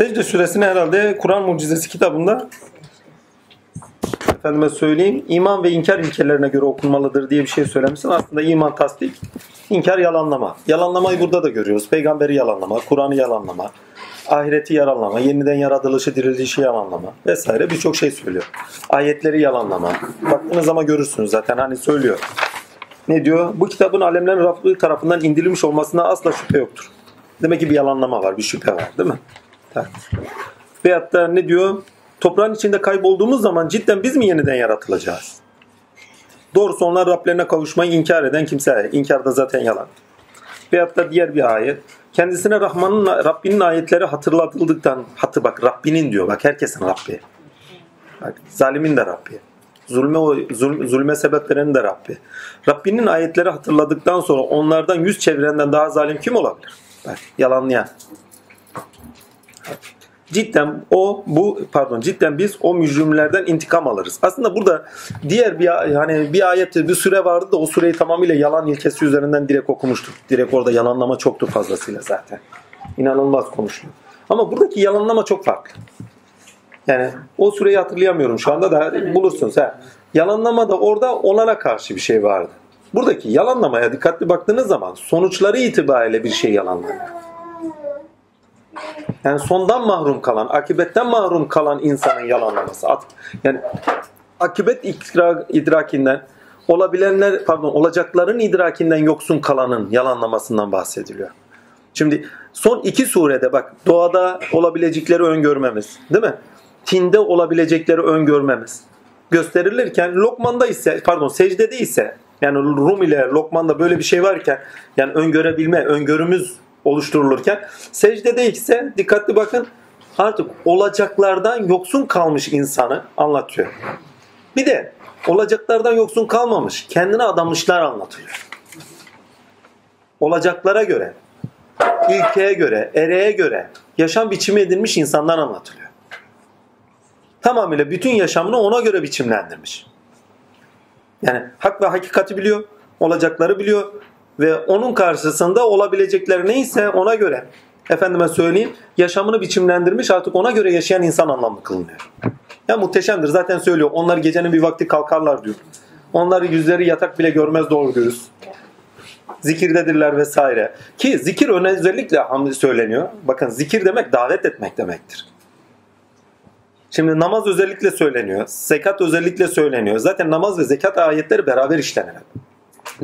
Secde suresini herhalde Kur'an Mucizesi kitabında efendime söyleyeyim iman ve inkar ilkelerine göre okunmalıdır diye bir şey söylemişsin. Aslında iman tasdik, inkar yalanlama. Yalanlamayı burada da görüyoruz. Peygamberi yalanlama, Kur'an'ı yalanlama, ahireti yalanlama, yeniden yaratılışı, dirilişi yalanlama vesaire birçok şey söylüyor. Ayetleri yalanlama. Baktığınız zaman görürsünüz zaten hani söylüyor. Ne diyor? Bu kitabın alemlerin Rabbi tarafından indirilmiş olmasına asla şüphe yoktur. Demek ki bir yalanlama var, bir şüphe var değil mi? Evet. Veyahut da ne diyor? Toprağın içinde kaybolduğumuz zaman cidden biz mi yeniden yaratılacağız? Doğrusu onlar Rablerine kavuşmayı inkar eden kimse. İnkar da zaten yalan. Veyahut da diğer bir ayet. Kendisine Rahman'ın, Rabbinin ayetleri hatırlatıldıktan, hatı bak Rabbinin diyor. Bak herkesin Rabbi. Bak, zalimin de Rabbi. Zulme, zulme, zulme sebep verenin de Rabbi. Rabbinin ayetleri hatırladıktan sonra onlardan yüz çevirenden daha zalim kim olabilir? Bak, yalanlayan. Cidden o bu pardon cidden biz o mücrimlerden intikam alırız. Aslında burada diğer bir hani bir ayette bir süre vardı da o süreyi tamamıyla yalan ilkesi üzerinden direkt okumuştuk. Direkt orada yalanlama çoktu fazlasıyla zaten. İnanılmaz konuşuyor. Ama buradaki yalanlama çok farklı. Yani o süreyi hatırlayamıyorum şu anda da bulursunuz. Ha. Yalanlama da orada olana karşı bir şey vardı. Buradaki yalanlamaya dikkatli baktığınız zaman sonuçları itibariyle bir şey yalanlanıyor. Yani sondan mahrum kalan, akibetten mahrum kalan insanın yalanlaması. Yani akibet idrakinden, olabilenler, pardon, olacakların idrakinden yoksun kalanın yalanlamasından bahsediliyor. Şimdi son iki surede bak doğada olabilecekleri öngörmemiz, değil mi? Tinde olabilecekleri öngörmemiz gösterilirken Lokman'da ise, pardon secdede ise yani Rum ile Lokman'da böyle bir şey varken yani öngörebilme, öngörümüz oluşturulurken secdede ise dikkatli bakın artık olacaklardan yoksun kalmış insanı anlatıyor. Bir de olacaklardan yoksun kalmamış, kendine adamışlar anlatıyor. Olacaklara göre, ilkeye göre, ereğe göre yaşam biçimi edilmiş insanlar anlatılıyor. Tamamıyla bütün yaşamını ona göre biçimlendirmiş. Yani hak ve hakikati biliyor, olacakları biliyor, ve onun karşısında olabilecekleri neyse ona göre efendime söyleyeyim yaşamını biçimlendirmiş artık ona göre yaşayan insan anlamlı kılınıyor. Ya muhteşemdir zaten söylüyor. Onlar gecenin bir vakti kalkarlar diyor. Onlar yüzleri yatak bile görmez doğru görürüz. Zikirdedirler vesaire. Ki zikir özellikle söyleniyor. Bakın zikir demek davet etmek demektir. Şimdi namaz özellikle söyleniyor. Zekat özellikle söyleniyor. Zaten namaz ve zekat ayetleri beraber işlenir.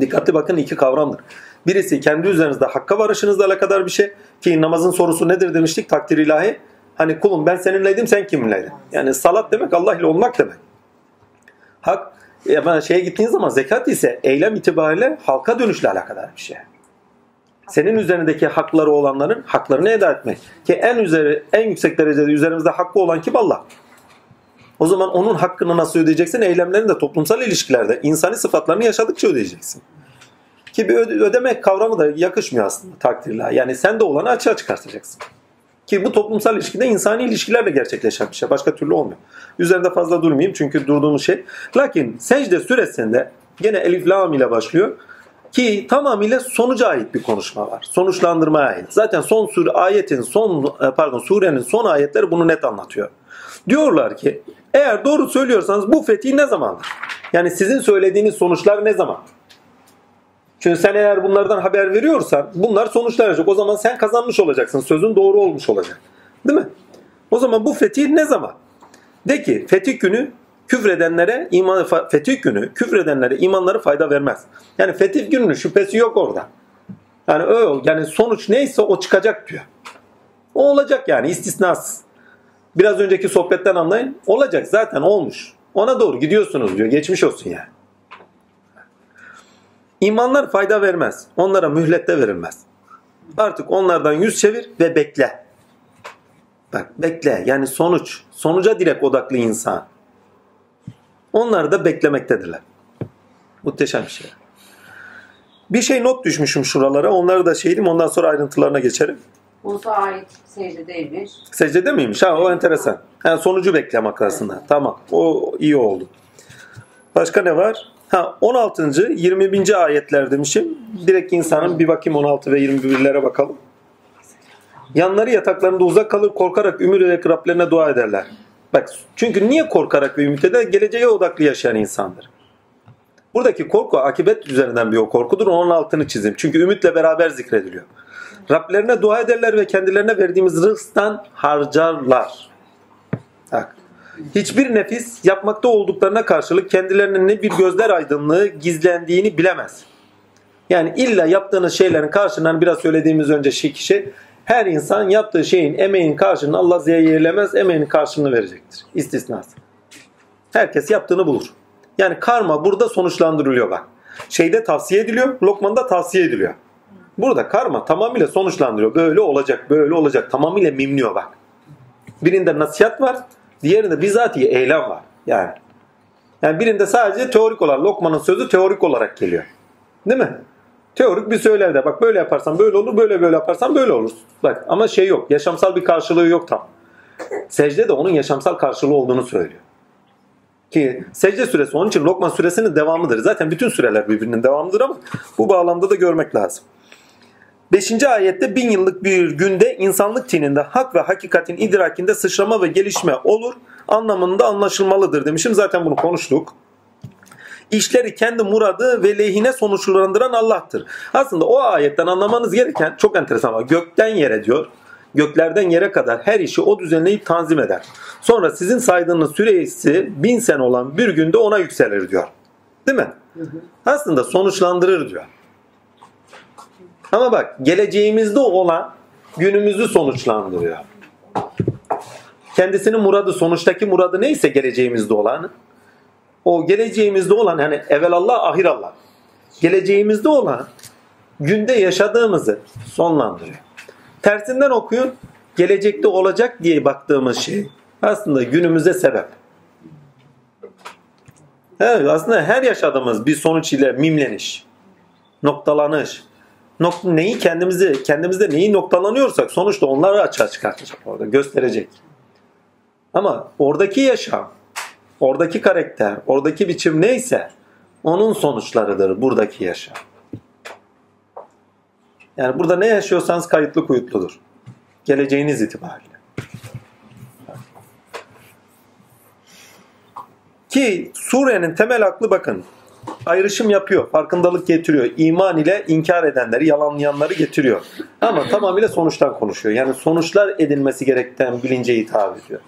Dikkatli bakın iki kavramdır. Birisi kendi üzerinizde hakka varışınızla alakadar bir şey ki namazın sorusu nedir demiştik takdir ilahi. Hani kulum ben seninleydim sen kiminleydin? Yani salat demek Allah ile olmak demek. Hak ya şeye gittiğin zaman zekat ise eylem itibariyle halka dönüşle alakadar bir şey. Senin üzerindeki hakları olanların haklarını eda etmek. Ki en üzeri en yüksek derecede üzerimizde hakkı olan kim Allah? O zaman onun hakkını nasıl ödeyeceksin? Eylemlerini de toplumsal ilişkilerde insani sıfatlarını yaşadıkça ödeyeceksin. Ki bir ödeme kavramı da yakışmıyor aslında takdirle. Yani sen de olanı açığa çıkartacaksın. Ki bu toplumsal ilişkide insani ilişkilerle gerçekleşen bir şey. Başka türlü olmuyor. Üzerinde fazla durmayayım çünkü durduğumuz şey. Lakin secde süresinde gene elif lam ile başlıyor. Ki tamamıyla sonuca ait bir konuşma var. Sonuçlandırmaya ait. Zaten son sure ayetin son pardon surenin son ayetleri bunu net anlatıyor. Diyorlar ki eğer doğru söylüyorsanız bu fetih ne zamandır? Yani sizin söylediğiniz sonuçlar ne zaman? Çünkü sen eğer bunlardan haber veriyorsan bunlar sonuçlanacak. O zaman sen kazanmış olacaksın. Sözün doğru olmuş olacak. Değil mi? O zaman bu fetih ne zaman? De ki fetih günü küfredenlere iman fetih günü küfredenlere imanları fayda vermez. Yani fetih gününün şüphesi yok orada. Yani o yani sonuç neyse o çıkacak diyor. O olacak yani istisnasız. Biraz önceki sohbetten anlayın. Olacak zaten olmuş. Ona doğru gidiyorsunuz diyor. Geçmiş olsun yani. İmanlar fayda vermez. Onlara mühlet de verilmez. Artık onlardan yüz çevir ve bekle. Bak bekle. Yani sonuç. Sonuca direkt odaklı insan. Onlar da beklemektedirler. Muhteşem bir şey. Bir şey not düşmüşüm şuralara. Onları da şeydim. Ondan sonra ayrıntılarına geçerim. Musa ait secdedeymiş. Secdede miymiş? Ha o enteresan. Yani sonucu beklemek aslında. Evet. Tamam. O iyi oldu. Başka ne var? Ha 16. 21. ayetler demişim. Direkt insanın bir bakayım 16 ve 21'lere bakalım. Yanları yataklarında uzak kalır korkarak ümit ederek Rablerine dua ederler. Bak çünkü niye korkarak ve ümit eder? Geleceğe odaklı yaşayan insandır. Buradaki korku akibet üzerinden bir o korkudur. Onun altını çizeyim. Çünkü ümitle beraber zikrediliyor. Rablerine dua ederler ve kendilerine verdiğimiz rızktan harcarlar. Bak. Hiçbir nefis yapmakta olduklarına karşılık kendilerinin ne bir gözler aydınlığı gizlendiğini bilemez. Yani illa yaptığınız şeylerin karşılığını biraz söylediğimiz önce şey kişi her insan yaptığı şeyin emeğin karşılığını Allah zehirlemez emeğinin karşılığını verecektir. İstisnası. Herkes yaptığını bulur. Yani karma burada sonuçlandırılıyor bak. Şeyde tavsiye ediliyor, Lokman'da tavsiye ediliyor. Burada karma tamamıyla sonuçlandırıyor. Böyle olacak, böyle olacak. Tamamıyla mimliyor bak. Birinde nasihat var, diğerinde bizatihi eylem var. Yani. Yani birinde sadece teorik olarak, Lokman'ın sözü teorik olarak geliyor. Değil mi? Teorik bir söylevde. Bak böyle yaparsan böyle olur, böyle böyle yaparsan böyle olur. Bak ama şey yok. Yaşamsal bir karşılığı yok tam. Secde de onun yaşamsal karşılığı olduğunu söylüyor. Ki secde süresi onun için Lokman süresinin devamıdır. Zaten bütün süreler birbirinin devamıdır ama bu bağlamda da görmek lazım. Beşinci ayette bin yıllık bir günde insanlık tininde hak ve hakikatin idrakinde sıçrama ve gelişme olur anlamında anlaşılmalıdır demişim. Zaten bunu konuştuk. İşleri kendi muradı ve lehine sonuçlandıran Allah'tır. Aslında o ayetten anlamanız gereken çok enteresan ama gökten yere diyor. Göklerden yere kadar her işi o düzenleyip tanzim eder. Sonra sizin saydığınız süresi bin sene olan bir günde ona yükselir diyor. Değil mi? Aslında sonuçlandırır diyor. Ama bak geleceğimizde olan günümüzü sonuçlandırıyor. Kendisinin muradı sonuçtaki muradı neyse geleceğimizde olan o geleceğimizde olan yani evvelallah ahirallah geleceğimizde olan günde yaşadığımızı sonlandırıyor. Tersinden okuyun gelecekte olacak diye baktığımız şey aslında günümüze sebep. Evet, aslında her yaşadığımız bir sonuç ile mimleniş, noktalanış, nok neyi kendimizi kendimizde neyi noktalanıyorsak sonuçta onları açığa çıkartacak orada gösterecek. Ama oradaki yaşam, oradaki karakter, oradaki biçim neyse onun sonuçlarıdır buradaki yaşam. Yani burada ne yaşıyorsanız kayıtlı kuyutludur. Geleceğiniz itibariyle. Ki surenin temel aklı bakın ayrışım yapıyor, farkındalık getiriyor. İman ile inkar edenleri, yalanlayanları getiriyor. Ama tamamıyla sonuçtan konuşuyor. Yani sonuçlar edilmesi gereken bilince hitap ediyor.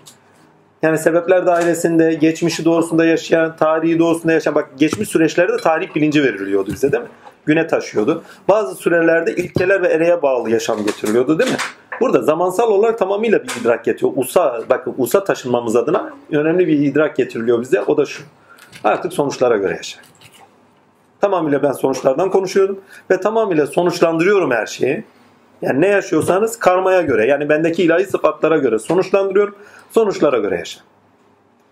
Yani sebepler dairesinde, geçmişi doğrusunda yaşayan, tarihi doğrusunda yaşayan, bak geçmiş süreçlerde de tarih bilinci veriliyordu bize değil mi? Güne taşıyordu. Bazı sürelerde ilkeler ve ereğe bağlı yaşam getiriliyordu değil mi? Burada zamansal olarak tamamıyla bir idrak getiriyor. Usa, bakın usa taşınmamız adına önemli bir idrak getiriliyor bize. O da şu. Artık sonuçlara göre yaşa. Tamamıyla ben sonuçlardan konuşuyorum ve tamamıyla sonuçlandırıyorum her şeyi. Yani ne yaşıyorsanız karmaya göre yani bendeki ilahi sıfatlara göre sonuçlandırıyorum. Sonuçlara göre yaşa.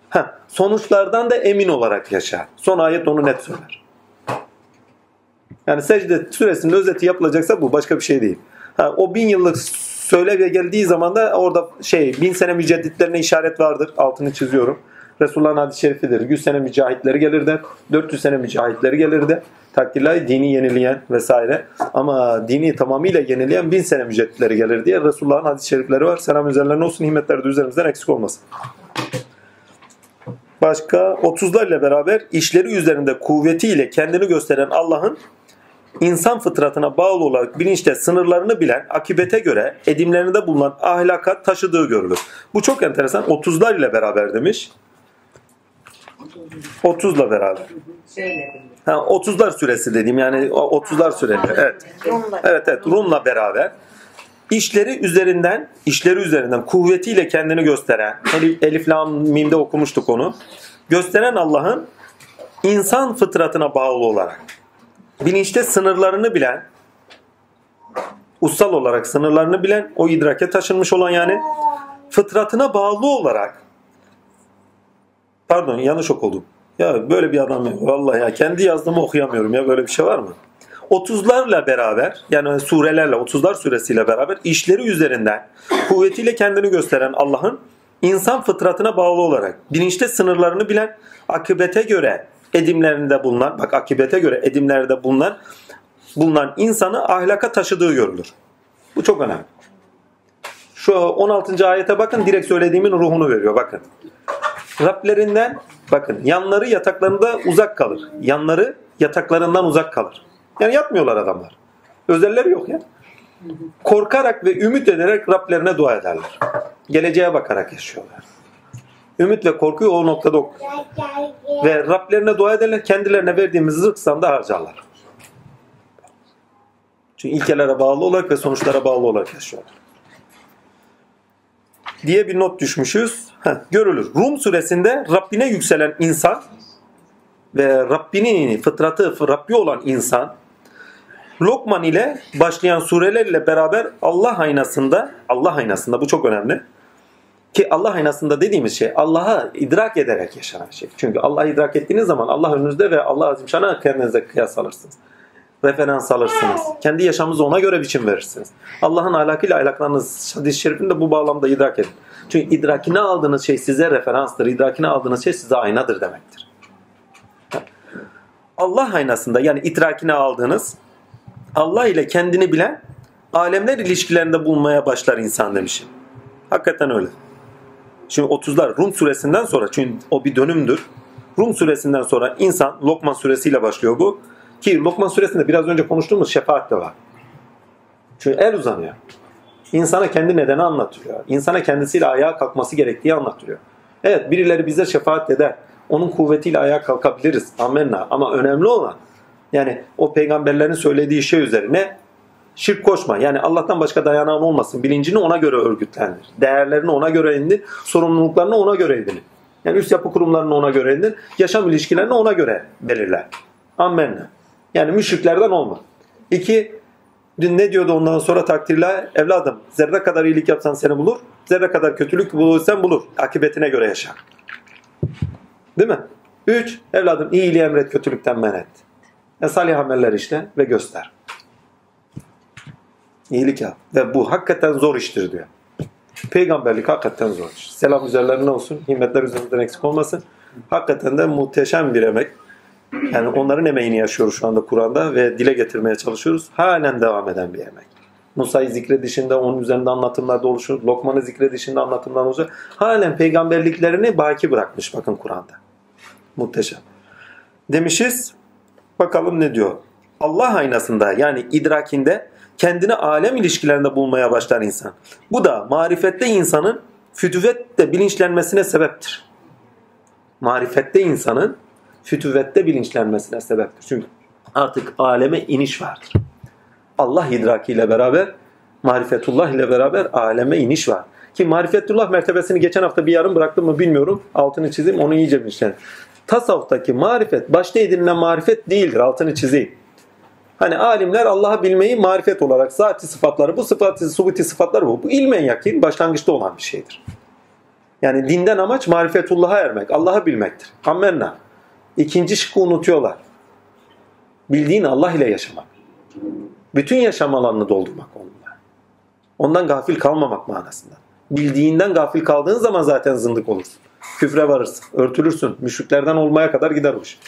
Ha, sonuçlardan da emin olarak yaşa. Son ayet onu net söyler. Yani secde süresinin özeti yapılacaksa bu başka bir şey değil. Ha, o bin yıllık söylevye geldiği zaman da orada şey bin sene mücedditlerine işaret vardır. Altını çiziyorum. Resulullah'ın hadis-i şerifidir. 100 sene mücahitleri gelirdi. 400 sene mücahitleri gelirdi. Takdirler dini yenileyen vesaire. Ama dini tamamıyla yenileyen 1000 sene mücedditleri gelir diye Resulullah'ın hadis-i şerifleri var. Selam üzerlerine olsun. Himmetleri de üzerimizden eksik olmasın. Başka 30'lar ile beraber işleri üzerinde kuvvetiyle kendini gösteren Allah'ın insan fıtratına bağlı olarak bilinçte sınırlarını bilen, akibete göre edimlerinde bulunan ahlaka taşıdığı görülür. Bu çok enteresan. 30'lar ile beraber demiş. 30'la beraber. Ha, 30'lar süresi dediğim yani o 30'lar süreli. Evet. Evet evet Rum'la beraber işleri üzerinden işleri üzerinden kuvvetiyle kendini gösteren Elif, Elif Lam Mim'de okumuştuk onu. Gösteren Allah'ın insan fıtratına bağlı olarak bilinçte sınırlarını bilen ussal olarak sınırlarını bilen o idrake taşınmış olan yani fıtratına bağlı olarak pardon yanlış okudum. Ya böyle bir adam yok. Vallahi ya kendi yazdığımı okuyamıyorum ya böyle bir şey var mı? 30'larla beraber yani surelerle 30'lar suresiyle beraber işleri üzerinden kuvvetiyle kendini gösteren Allah'ın insan fıtratına bağlı olarak bilinçte sınırlarını bilen akıbete göre edimlerinde bulunan bak akibete göre edimlerde bulunan bulunan insanı ahlaka taşıdığı görülür. Bu çok önemli. Şu 16. ayete bakın direkt söylediğimin ruhunu veriyor bakın. Rablerinden bakın yanları yataklarında uzak kalır. Yanları yataklarından uzak kalır. Yani yatmıyorlar adamlar. Özelleri yok ya. Korkarak ve ümit ederek Rablerine dua ederler. Geleceğe bakarak yaşıyorlar. Ümit ve korkuyu o noktada okur. Ve Rablerine dua ederler. Kendilerine verdiğimiz rızıksan da harcarlar. Çünkü ilkelere bağlı olarak ve sonuçlara bağlı olarak yaşıyorlar. Diye bir not düşmüşüz. Heh, görülür. Rum suresinde Rabbine yükselen insan ve Rabbinin fıtratı Rabbi olan insan Lokman ile başlayan surelerle beraber Allah aynasında Allah aynasında bu çok önemli. Ki Allah aynasında dediğimiz şey Allah'a idrak ederek yaşanan şey. Çünkü Allah'ı idrak ettiğiniz zaman Allah önünüzde ve Allah azimşana kendinize kıyas alırsınız. Referans alırsınız. Kendi yaşamınızı ona göre biçim verirsiniz. Allah'ın ahlakıyla ahlaklarınız hadis-i şerifini de bu bağlamda idrak edin. Çünkü idrakine aldığınız şey size referanstır. İdrakine aldığınız şey size aynadır demektir. Allah aynasında yani idrakine aldığınız Allah ile kendini bilen alemler ilişkilerinde bulmaya başlar insan demişim. Hakikaten öyle. Şimdi 30'lar Rum suresinden sonra çünkü o bir dönümdür. Rum suresinden sonra insan Lokman suresiyle başlıyor bu. Ki Lokman suresinde biraz önce konuştuğumuz şefaat de var. Çünkü el uzanıyor. İnsana kendi nedeni anlatıyor. İnsana kendisiyle ayağa kalkması gerektiği anlatıyor. Evet birileri bize şefaat eder. Onun kuvvetiyle ayağa kalkabiliriz. Amenna. Ama önemli olan yani o peygamberlerin söylediği şey üzerine şirk koşma. Yani Allah'tan başka dayanağın olmasın. Bilincini ona göre örgütlendir. Değerlerini ona göre indir. Sorumluluklarını ona göre edin. Yani üst yapı kurumlarını ona göre edin. Yaşam ilişkilerini ona göre belirler. Amenna. Yani müşriklerden olma. İki, dün ne diyordu ondan sonra takdirle evladım zerre kadar iyilik yapsan seni bulur. Zerre kadar kötülük bulursan bulur. Akıbetine göre yaşa. Değil mi? Üç, evladım iyiliği emret kötülükten men et. E, salih ameller işte ve göster. İyilik yap. Ve bu hakikaten zor iştir diyor. Peygamberlik hakikaten zor iş. Selam üzerlerine olsun. Himmetler üzerinden eksik olmasın. Hakikaten de muhteşem bir emek. Yani onların emeğini yaşıyoruz şu anda Kur'an'da ve dile getirmeye çalışıyoruz. Halen devam eden bir emek. Musa'yı zikredişinde onun üzerinde anlatımlarda oluşur. Lokman'ı zikredişinde anlatımlar oluşur. Halen peygamberliklerini baki bırakmış bakın Kur'an'da. Muhteşem. Demişiz. Bakalım ne diyor. Allah aynasında yani idrakinde kendini alem ilişkilerinde bulmaya başlar insan. Bu da marifette insanın fütüvette bilinçlenmesine sebeptir. Marifette insanın fütüvette bilinçlenmesine sebeptir. Çünkü artık aleme iniş vardır. Allah idrakiyle beraber, marifetullah ile beraber aleme iniş var. Ki marifetullah mertebesini geçen hafta bir yarım bıraktım mı bilmiyorum. Altını çizeyim onu iyice bilinçlenir. Tasavvuftaki marifet başta edinilen marifet değildir. Altını çizeyim. Hani alimler Allah'ı bilmeyi marifet olarak zati sıfatları, bu sıfatı, subuti sıfatları bu. Bu ilmen yakin başlangıçta olan bir şeydir. Yani dinden amaç marifetullah'a ermek, Allah'ı bilmektir. Ammenna. İkinci şıkkı unutuyorlar. Bildiğin Allah ile yaşamak. Bütün yaşam alanını doldurmak onunla. Ondan gafil kalmamak manasında. Bildiğinden gafil kaldığın zaman zaten zındık olursun. Küfre varırsın, örtülürsün. Müşriklerden olmaya kadar gider bu iş.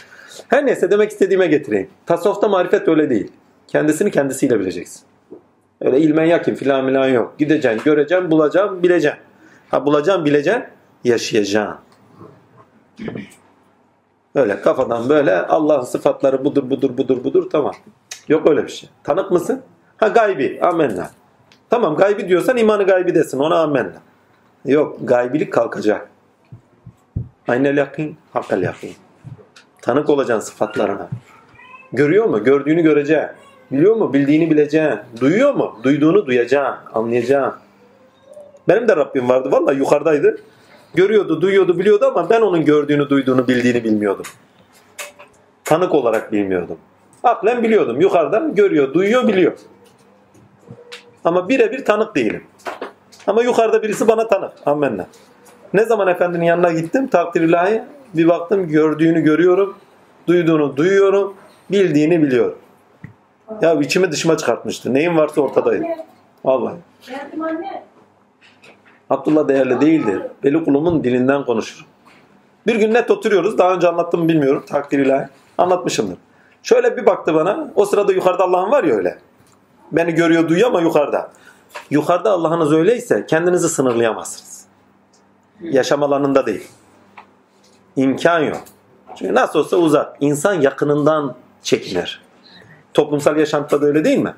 Her neyse demek istediğime getireyim. Tasavvufta marifet öyle değil. Kendisini kendisiyle bileceksin. Öyle ilmen yakin filan filan yok. Gideceksin, göreceksin, bulacaksın, bileceksin. Ha bulacaksın, bileceksin, yaşayacaksın. Öyle kafadan böyle Allah'ın sıfatları budur budur budur budur tamam. Yok öyle bir şey. Tanık mısın? Ha gaybi. Amenna. Tamam gaybi diyorsan imanı gaybi desin. Ona amenna. Yok gaybilik kalkacak. Aynel yakin, hakkal yakin. Tanık olacaksın sıfatlarına. Görüyor mu? Gördüğünü göreceksin. Biliyor mu? Bildiğini bileceksin. Duyuyor mu? Duyduğunu duyacaksın. Anlayacaksın. Benim de Rabbim vardı. Vallahi yukarıdaydı. Görüyordu, duyuyordu, biliyordu ama ben onun gördüğünü, duyduğunu, bildiğini bilmiyordum. Tanık olarak bilmiyordum. Aklen biliyordum. Yukarıdan görüyor, duyuyor, biliyor. Ama birebir tanık değilim. Ama yukarıda birisi bana tanık. Amenna. Ne zaman efendinin yanına gittim takdir ilahi bir baktım gördüğünü görüyorum, duyduğunu duyuyorum, bildiğini biliyorum. Ya içimi dışıma çıkartmıştı. Neyim varsa ortadaydı. Vallahi. Geldim anne. Abdullah değerli değildir. Veli kulumun dilinden konuşur. Bir gün net oturuyoruz. Daha önce anlattım bilmiyorum. Takdir ilahi. Anlatmışımdır. Şöyle bir baktı bana. O sırada yukarıda Allah'ın var ya öyle. Beni görüyor duyuyor ama yukarıda. yukarıda Allah'ınız öyleyse kendinizi sınırlayamazsınız. Yaşam alanında değil. İmkan yok. Çünkü nasıl olsa uzak. İnsan yakınından çekinir. Toplumsal yaşantıda da öyle değil mi?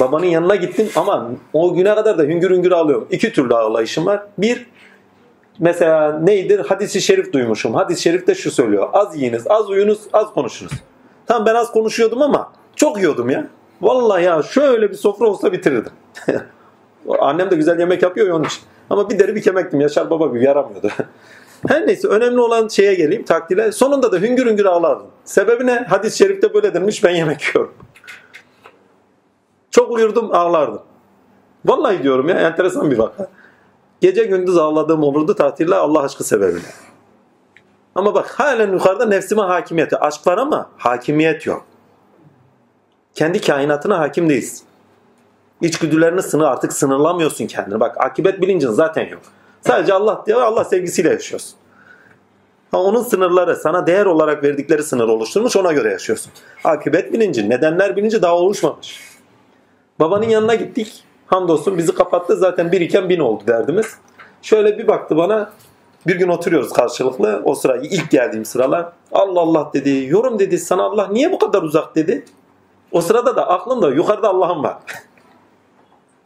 Babanın yanına gittim ama o güne kadar da hüngür hüngür ağlıyorum. İki türlü ağlayışım var. Bir, mesela neydir? Hadis-i şerif duymuşum. Hadis-i şerifte şu söylüyor. Az yiyiniz, az uyunuz, az konuşunuz. Tamam ben az konuşuyordum ama çok yiyordum ya. Vallahi ya şöyle bir sofra olsa bitirirdim. Annem de güzel yemek yapıyor ya onun için. Ama bir deri bir kemektim. Yaşar baba gibi yaramıyordu. Her neyse önemli olan şeye geleyim takdire. Sonunda da hüngür hüngür ağlardım. Sebebi ne? Hadis-i şerifte böyle denilmiş ben yemek yiyorum. Çok uyurdum ağlardım. Vallahi diyorum ya enteresan bir vaka. Gece gündüz ağladığım olurdu tatille Allah aşkı sebebiyle. Ama bak halen yukarıda nefsime hakimiyeti. Aşk var ama hakimiyet yok. Kendi kainatına hakim değilsin. İçgüdülerini sınır artık sınırlamıyorsun kendini. Bak akibet bilincin zaten yok. Sadece Allah diye Allah sevgisiyle yaşıyorsun. Ha, onun sınırları sana değer olarak verdikleri sınır oluşturmuş ona göre yaşıyorsun. Akibet bilinci, nedenler bilinci daha oluşmamış. Babanın yanına gittik. Hamdolsun bizi kapattı. Zaten bir iken bin oldu derdimiz. Şöyle bir baktı bana. Bir gün oturuyoruz karşılıklı. O sıra ilk geldiğim sıralar. Allah Allah dedi. Yorum dedi. Sana Allah niye bu kadar uzak dedi. O sırada da aklımda yukarıda Allah'ım var.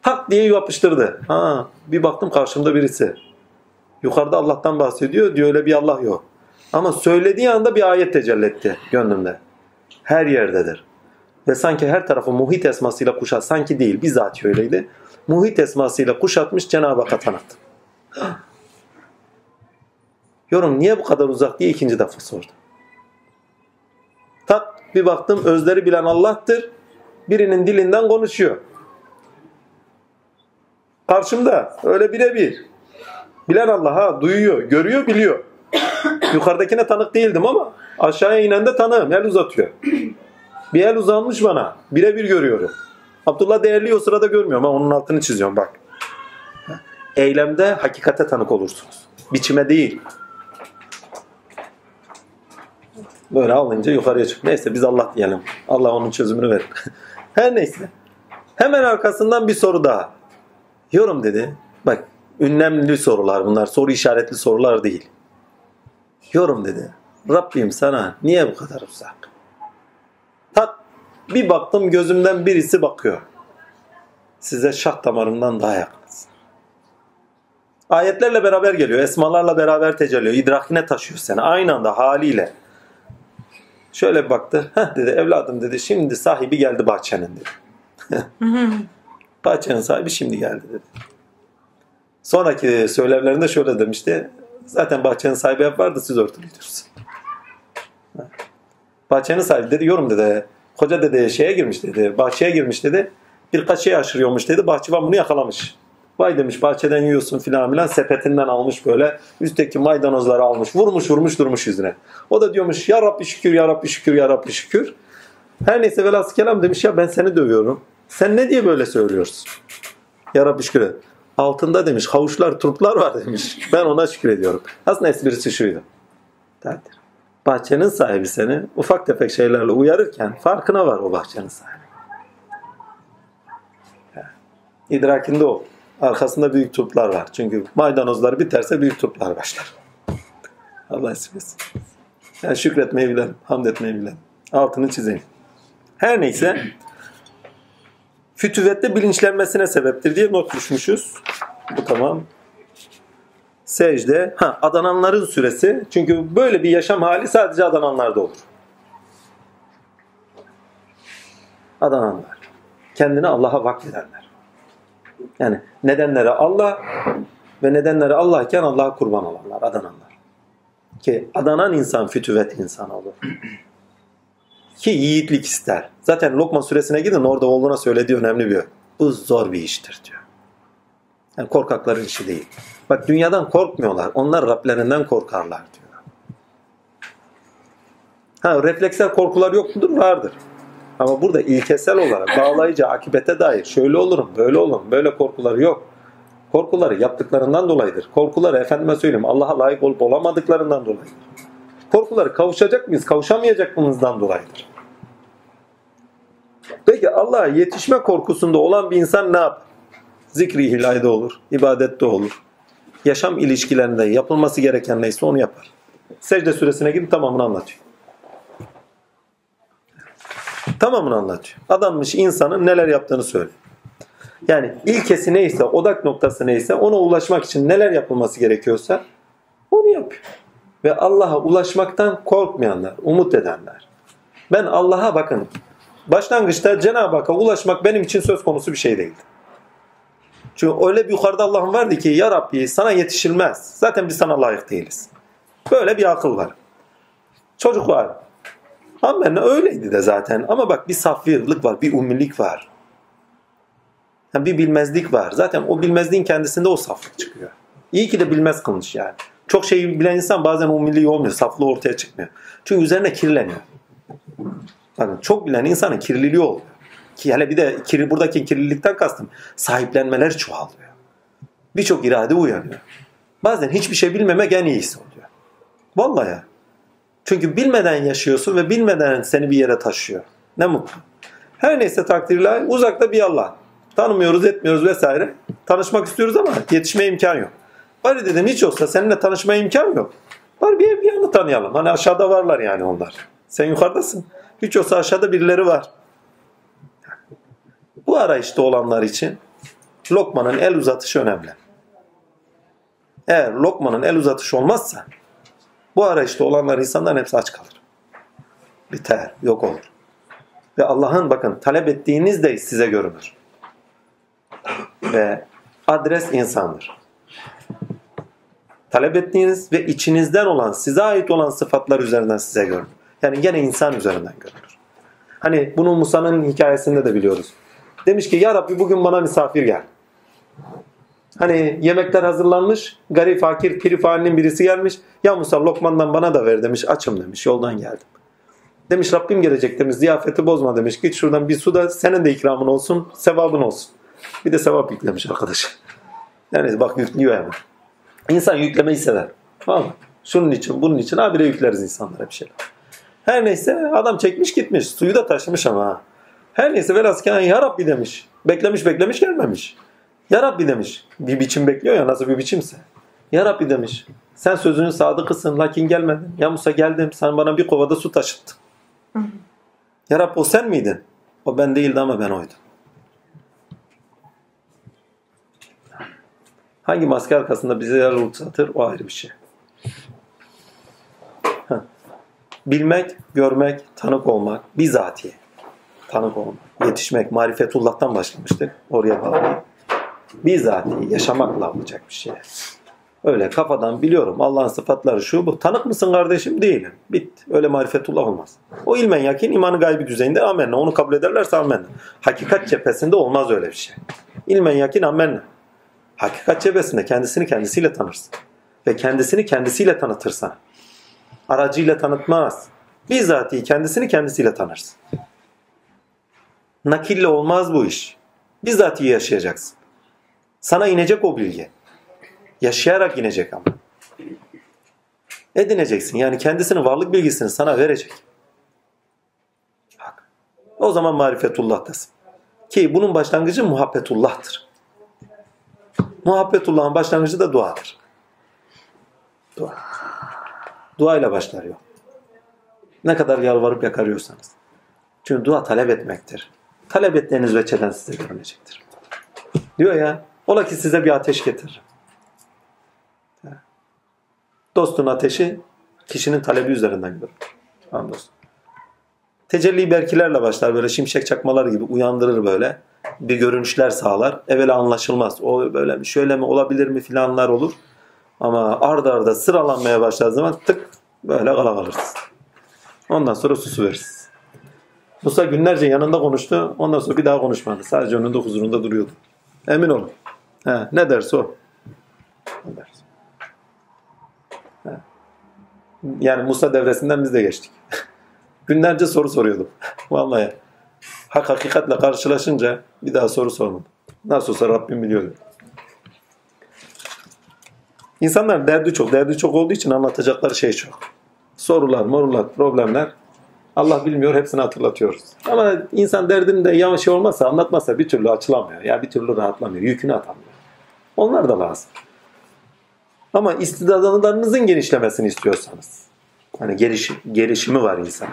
Tak diye yapıştırdı. Ha, bir baktım karşımda birisi. Yukarıda Allah'tan bahsediyor. Diyor öyle bir Allah yok. Ama söylediği anda bir ayet tecelli etti gönlümde. Her yerdedir. Ve sanki her tarafı muhit esmasıyla kuşat. Sanki değil bizzat öyleydi. Muhit esmasıyla kuşatmış Cenab-ı Hakk'a tanıttım. Yorum niye bu kadar uzak diye ikinci defa sordum. Tak bir baktım özleri bilen Allah'tır. Birinin dilinden konuşuyor. Karşımda öyle birebir. Bilen Allah ha duyuyor, görüyor, biliyor. Yukarıdakine tanık değildim ama aşağıya inen de tanığım. El uzatıyor. Bir el uzanmış bana. Birebir görüyorum. Abdullah değerli o sırada görmüyorum ama onun altını çiziyorum bak. Eylemde hakikate tanık olursunuz. Biçime değil. Böyle alınca yukarıya çık. Neyse biz Allah diyelim. Allah onun çözümünü verir. Her neyse. Hemen arkasından bir soru daha. Yorum dedi. Bak ünlemli sorular bunlar. Soru işaretli sorular değil. Yorum dedi. Rabbim sana niye bu kadar uzak? Bir baktım gözümden birisi bakıyor. Size şah damarımdan daha yakınız. Ayetlerle beraber geliyor. Esmalarla beraber tecelli idrakine taşıyor seni. Aynı anda haliyle. Şöyle baktı. Dedi evladım dedi. Şimdi sahibi geldi bahçenin dedi. bahçenin sahibi şimdi geldi dedi. Sonraki söylemlerinde şöyle demişti. Zaten bahçenin sahibi hep vardı siz örtülüydünüz. Bahçenin sahibi dedi yorum dedi. Koca dedi şeye girmiş dedi. Bahçeye girmiş dedi. Birkaç şey aşırıyormuş dedi. Bahçıvan bunu yakalamış. Vay demiş bahçeden yiyorsun filan filan sepetinden almış böyle. Üstteki maydanozları almış. Vurmuş vurmuş durmuş yüzüne. O da diyormuş ya Rabbi şükür ya Rabbi şükür ya Rabbi şükür. Her neyse velhasıl kelam demiş ya ben seni dövüyorum. Sen ne diye böyle söylüyorsun? Ya Rabbi şükür. Altında demiş havuçlar turplar var demiş. Ben ona şükür ediyorum. Aslında esprisi şuydu. Takdir. Bahçenin sahibi seni ufak tefek şeylerle uyarırken farkına var o bahçenin sahibi. İdrakinde o. Arkasında büyük turplar var. Çünkü maydanozlar biterse büyük turplar başlar. Allah esirgesin. Yani şükretmeyi bilen, hamd etmeyi bilen. Altını çizeyim. Her neyse fütüvette bilinçlenmesine sebeptir diye not düşmüşüz. Bu tamam. Secde. Ha, adananların süresi. Çünkü böyle bir yaşam hali sadece adananlarda olur. Adananlar. Kendini Allah'a vakfedenler. Yani nedenleri Allah ve nedenleri Allah iken Allah'a kurban olanlar, adananlar. Ki adanan insan fütüvet insan olur. Ki yiğitlik ister. Zaten Lokman suresine gidin orada oğluna söylediği önemli bir Bu zor bir iştir diyor. Yani korkakların işi değil. Bak dünyadan korkmuyorlar. Onlar Rablerinden korkarlar diyor. Ha refleksel korkular yok mudur? Vardır. Ama burada ilkesel olarak bağlayıcı akibete dair şöyle olurum, böyle olurum, böyle korkuları yok. Korkuları yaptıklarından dolayıdır. Korkuları efendime söyleyeyim Allah'a layık olup olamadıklarından dolayıdır. Korkuları kavuşacak mıyız, kavuşamayacak mıyızdan dolayıdır. Peki Allah'a yetişme korkusunda olan bir insan ne yapar? Zikri ilahi de olur, ibadette olur. Yaşam ilişkilerinde yapılması gereken neyse onu yapar. Secde suresine gidip tamamını anlatıyor. Tamamını anlatıyor. Adanmış insanın neler yaptığını söylüyor. Yani ilkesi neyse, odak noktası neyse ona ulaşmak için neler yapılması gerekiyorsa onu yapıyor. Ve Allah'a ulaşmaktan korkmayanlar, umut edenler. Ben Allah'a bakın. Başlangıçta Cenab-ı Hakk'a ulaşmak benim için söz konusu bir şey değildi. Çünkü öyle bir yukarıda Allah'ım vardı ki ya Rabbi sana yetişilmez. Zaten biz sana layık değiliz. Böyle bir akıl var. Çocuk var. Amenna öyleydi de zaten. Ama bak bir safiyetlik var, bir ummilik var. Yani bir bilmezlik var. Zaten o bilmezliğin kendisinde o saflık çıkıyor. İyi ki de bilmez kılmış yani. Çok şey bilen insan bazen ummiliği olmuyor. Saflığı ortaya çıkmıyor. Çünkü üzerine kirleniyor. Bakın çok bilen insanın kirliliği oluyor. Ki hele bir de kir, buradaki kirlilikten kastım sahiplenmeler çoğalıyor. Birçok irade uyanıyor. Bazen hiçbir şey bilmemek en iyisi oluyor. Vallahi. Çünkü bilmeden yaşıyorsun ve bilmeden seni bir yere taşıyor. Ne mutlu. Her neyse takdirler uzakta bir Allah. Tanımıyoruz etmiyoruz vesaire. Tanışmak istiyoruz ama yetişmeye imkan yok. Bari dedim hiç olsa seninle tanışmaya imkan yok. Bari bir, bir yanı tanıyalım. Hani aşağıda varlar yani onlar. Sen yukarıdasın. Hiç olsa aşağıda birileri var. Bu arayışta olanlar için Lokman'ın el uzatışı önemli. Eğer Lokman'ın el uzatışı olmazsa bu arayışta olanlar insanların hepsi aç kalır. Biter, yok olur. Ve Allah'ın bakın talep ettiğiniz de size görünür. Ve adres insandır. Talep ettiğiniz ve içinizden olan, size ait olan sıfatlar üzerinden size görünür. Yani gene insan üzerinden görünür. Hani bunu Musa'nın hikayesinde de biliyoruz. Demiş ki ya Rabbi bugün bana misafir gel. Hani yemekler hazırlanmış. Garip, fakir, piri birisi gelmiş. Ya Musa lokmandan bana da ver demiş. Açım demiş. Yoldan geldim. Demiş Rabbim gelecek demiş. Ziyafeti bozma demiş. Git şuradan bir su da senin de ikramın olsun. Sevabın olsun. Bir de sevap yüklemiş arkadaş. Yani bak yüklüyor hemen. İnsan yüklemeyi sever. Tamam mı? Şunun için, bunun için habire yükleriz insanlara bir şeyler. Her neyse adam çekmiş gitmiş. Suyu da taşımış ama. Her neyse velhasken ya Rabbi demiş. Beklemiş beklemiş gelmemiş. Ya Rabbi demiş. Bir biçim bekliyor ya nasıl bir biçimse. Ya Rabbi demiş. Sen sözünün sadıkısın lakin gelmedin. Ya Musa geldim sen bana bir kovada su taşıttın. Ya Rabbi o sen miydin? O ben değildi ama ben oydum. Hangi maske arkasında bize yer uzatır o ayrı bir şey. Bilmek, görmek, tanık olmak, bizatihi tanık olmak, yetişmek, marifetullah'tan başlamıştık. Oraya bağlayayım. Bizatihi yaşamakla olacak bir şey. Öyle kafadan biliyorum Allah'ın sıfatları şu bu. Tanık mısın kardeşim? Değilim. Bit. Öyle marifetullah olmaz. O ilmen yakin imanı gaybi düzeyinde amenna. Onu kabul ederlerse amenna. Hakikat cephesinde olmaz öyle bir şey. İlmen yakin amenna. Hakikat cephesinde kendisini kendisiyle tanırsın. Ve kendisini kendisiyle tanıtırsan. Aracıyla tanıtmaz. Bizatihi kendisini kendisiyle tanırsın. Nakille olmaz bu iş. Bizzat iyi yaşayacaksın. Sana inecek o bilgi. Yaşayarak inecek ama. Edineceksin. Yani kendisinin varlık bilgisini sana verecek. Bak. O zaman marifetullah'tasın. Ki bunun başlangıcı muhabbetullah'tır. Muhabbetullah'ın başlangıcı da duadır. Dua. Duayla başlar yok. Ne kadar yalvarıp yakarıyorsanız. Çünkü dua talep etmektir talep ettiğiniz veçeden size görünecektir. Diyor ya, ola ki size bir ateş getir. Dostun ateşi kişinin talebi üzerinden görür. Tamam dostum. Tecelli belkilerle başlar böyle şimşek çakmalar gibi uyandırır böyle. Bir görünüşler sağlar. Evvela anlaşılmaz. O böyle şöyle mi olabilir mi filanlar olur. Ama ardarda arda sıralanmaya başladığı zaman tık böyle kala. Ondan sonra susu verirsin. Musa günlerce yanında konuştu. Ondan sonra bir daha konuşmadı. Sadece önünde huzurunda duruyordu. Emin olun. He, ne derse o. Ne derse. He. Yani Musa devresinden biz de geçtik. günlerce soru soruyordum. Vallahi. Hak hakikatle karşılaşınca bir daha soru sormadım. Nasıl olsa Rabbim biliyordu. İnsanlar derdi çok. Derdi çok olduğu için anlatacakları şey çok. Sorular, morular, problemler Allah bilmiyor hepsini hatırlatıyoruz. Ama insan derdini de yavaş şey olmazsa anlatmazsa bir türlü açılamıyor. Ya bir türlü rahatlamıyor. Yükünü atamıyor. Onlar da lazım. Ama istidadlarınızın genişlemesini istiyorsanız. Hani geliş, gelişimi var insan.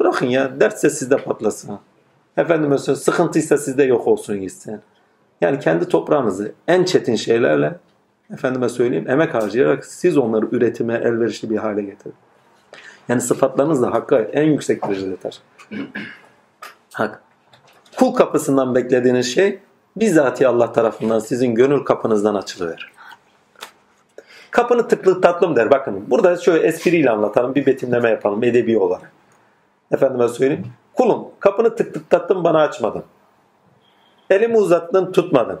Bırakın ya dertse sizde patlasın. Efendime söyleyeyim sıkıntıysa sizde yok olsun gitsin. Yani kendi toprağınızı en çetin şeylerle efendime söyleyeyim emek harcayarak siz onları üretime elverişli bir hale getirin. Yani sıfatlarınız da hakka en yüksek derecede taşır. Hak. Kul kapısından beklediğiniz şey bizzati Allah tarafından sizin gönül kapınızdan açılıverir. Kapını tıklı tatlım der. Bakın burada şöyle espriyle anlatalım. Bir betimleme yapalım edebi olarak. Efendime söyleyeyim. Kulum kapını tık tık tattım bana açmadın. Elimi uzattın tutmadın.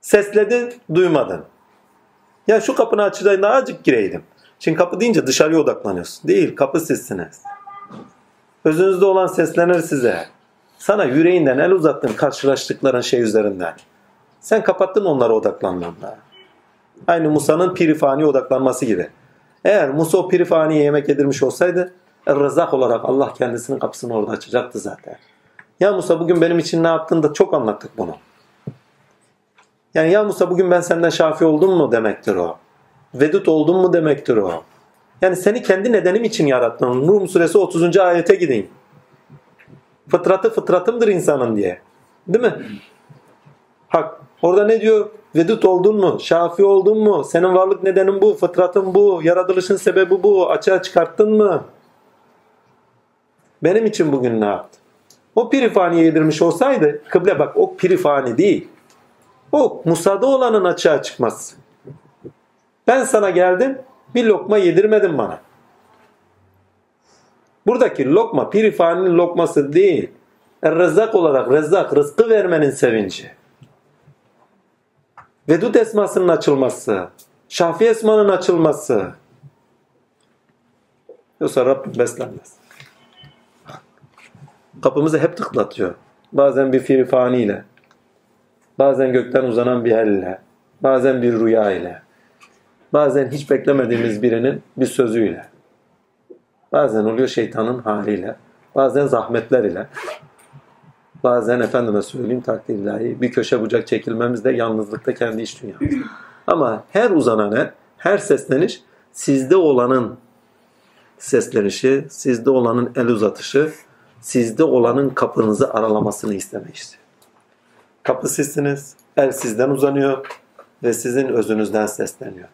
Sesledin duymadın. Ya şu kapını açacaktın azıcık gireydim. Şimdi kapı deyince dışarıya odaklanıyorsun. Değil kapı sizsiniz. Özünüzde olan seslenir size. Sana yüreğinden el uzattın karşılaştıkların şey üzerinden. Sen kapattın onlara odaklanmanla. Aynı Musa'nın pirifani odaklanması gibi. Eğer Musa o pirifaniye yemek yedirmiş olsaydı Rızak olarak Allah kendisinin kapısını orada açacaktı zaten. Ya Musa bugün benim için ne yaptın da çok anlattık bunu. Yani ya Musa bugün ben senden şafi oldum mu demektir o. Vedut oldum mu demektir o. Yani seni kendi nedenim için yarattım. Rum suresi 30. ayete gideyim. Fıtratı fıtratımdır insanın diye. Değil mi? Hak. Orada ne diyor? Vedut oldun mu? Şafi oldun mu? Senin varlık nedenin bu, fıtratın bu, yaratılışın sebebi bu. Açığa çıkarttın mı? Benim için bugün ne yaptı? O pirifaniye yedirmiş olsaydı, kıble bak o pirifani değil. O Musa'da olanın açığa çıkması. Ben sana geldim, bir lokma yedirmedin bana. Buradaki lokma pirifaninin lokması değil. Rezzak olarak rezzak, rızkı vermenin sevinci. Vedud esmasının açılması. Şafi esmanın açılması. Yoksa Rabbim beslenmez. Kapımızı hep tıklatıyor. Bazen bir firifaniyle, bazen gökten uzanan bir elle, bazen bir rüya ile, bazen hiç beklemediğimiz birinin bir sözüyle, bazen oluyor şeytanın haliyle, bazen zahmetler ile, bazen efendime söyleyeyim takdir ilahi bir köşe bucak çekilmemiz de yalnızlıkta kendi iş dünyamız. Ama her uzanan el, her sesleniş sizde olanın seslenişi, sizde olanın el uzatışı, sizde olanın kapınızı aralamasını istemek işte. Kapı sizsiniz, el sizden uzanıyor ve sizin özünüzden sesleniyor.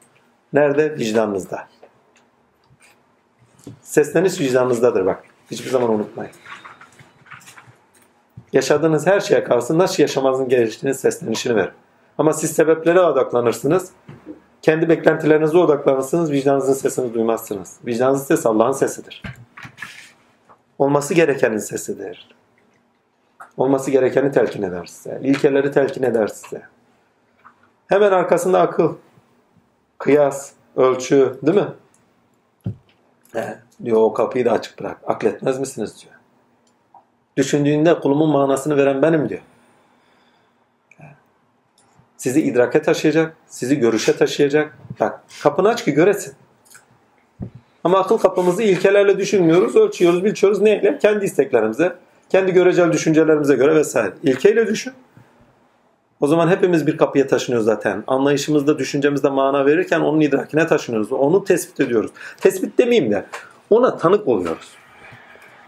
Nerede? Vicdanınızda. Sesleniş vicdanınızdadır bak. Hiçbir zaman unutmayın. Yaşadığınız her şeye kalsın nasıl yaşamanızın geliştiğini seslenişini verin. Ama siz sebeplere odaklanırsınız. Kendi beklentilerinize odaklanırsınız. Vicdanınızın sesini duymazsınız. Vicdanınızın sesi Allah'ın sesidir. Olması gerekenin sesidir. Olması gerekeni telkin eder size. İlkeleri telkin eder size. Hemen arkasında akıl, kıyas, ölçü değil mi? He, diyor o kapıyı da açık bırak. Akletmez misiniz diyor. Düşündüğünde kulumun manasını veren benim diyor. Sizi idrake taşıyacak, sizi görüşe taşıyacak. Bak kapını aç ki göresin. Ama akıl kapımızı ilkelerle düşünmüyoruz, ölçüyoruz, bilçiyoruz. Neyle? Kendi isteklerimize, kendi görecel düşüncelerimize göre vesaire. İlkeyle düşün. O zaman hepimiz bir kapıya taşınıyoruz zaten. Anlayışımızda, düşüncemizde mana verirken onun idrakine taşınıyoruz. Onu tespit ediyoruz. Tespit demeyeyim de ona tanık oluyoruz.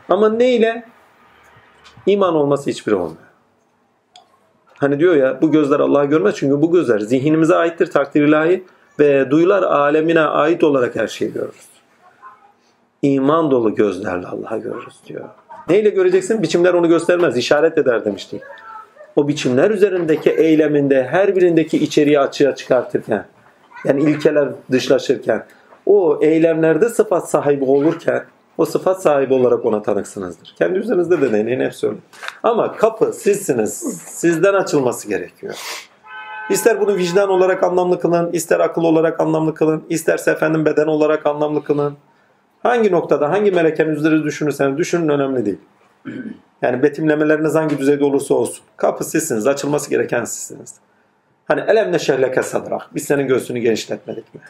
Ama neyle? İman olması hiçbiri olmuyor. Hani diyor ya bu gözler Allah'ı görmez çünkü bu gözler zihnimize aittir takdir ilahi ve duyular alemine ait olarak her şeyi görürüz. İman dolu gözlerle Allah'ı görürüz diyor. Neyle göreceksin? Biçimler onu göstermez. işaret eder demiştik. O biçimler üzerindeki eyleminde her birindeki içeriği açığa çıkartırken yani ilkeler dışlaşırken o eylemlerde sıfat sahibi olurken o sıfat sahibi olarak ona tanıksınızdır. Kendi üzerinizde de deneyin hep söyleyeyim. Ama kapı sizsiniz. Sizden açılması gerekiyor. İster bunu vicdan olarak anlamlı kılın, ister akıl olarak anlamlı kılın, isterse efendim beden olarak anlamlı kılın. Hangi noktada, hangi melekenin üzeri düşünürseniz düşünün önemli değil. Yani betimlemeleriniz hangi düzeyde olursa olsun. Kapı sizsiniz, açılması gereken sizsiniz. Hani elemle şehleke sadrak. Biz senin göğsünü genişletmedik mi?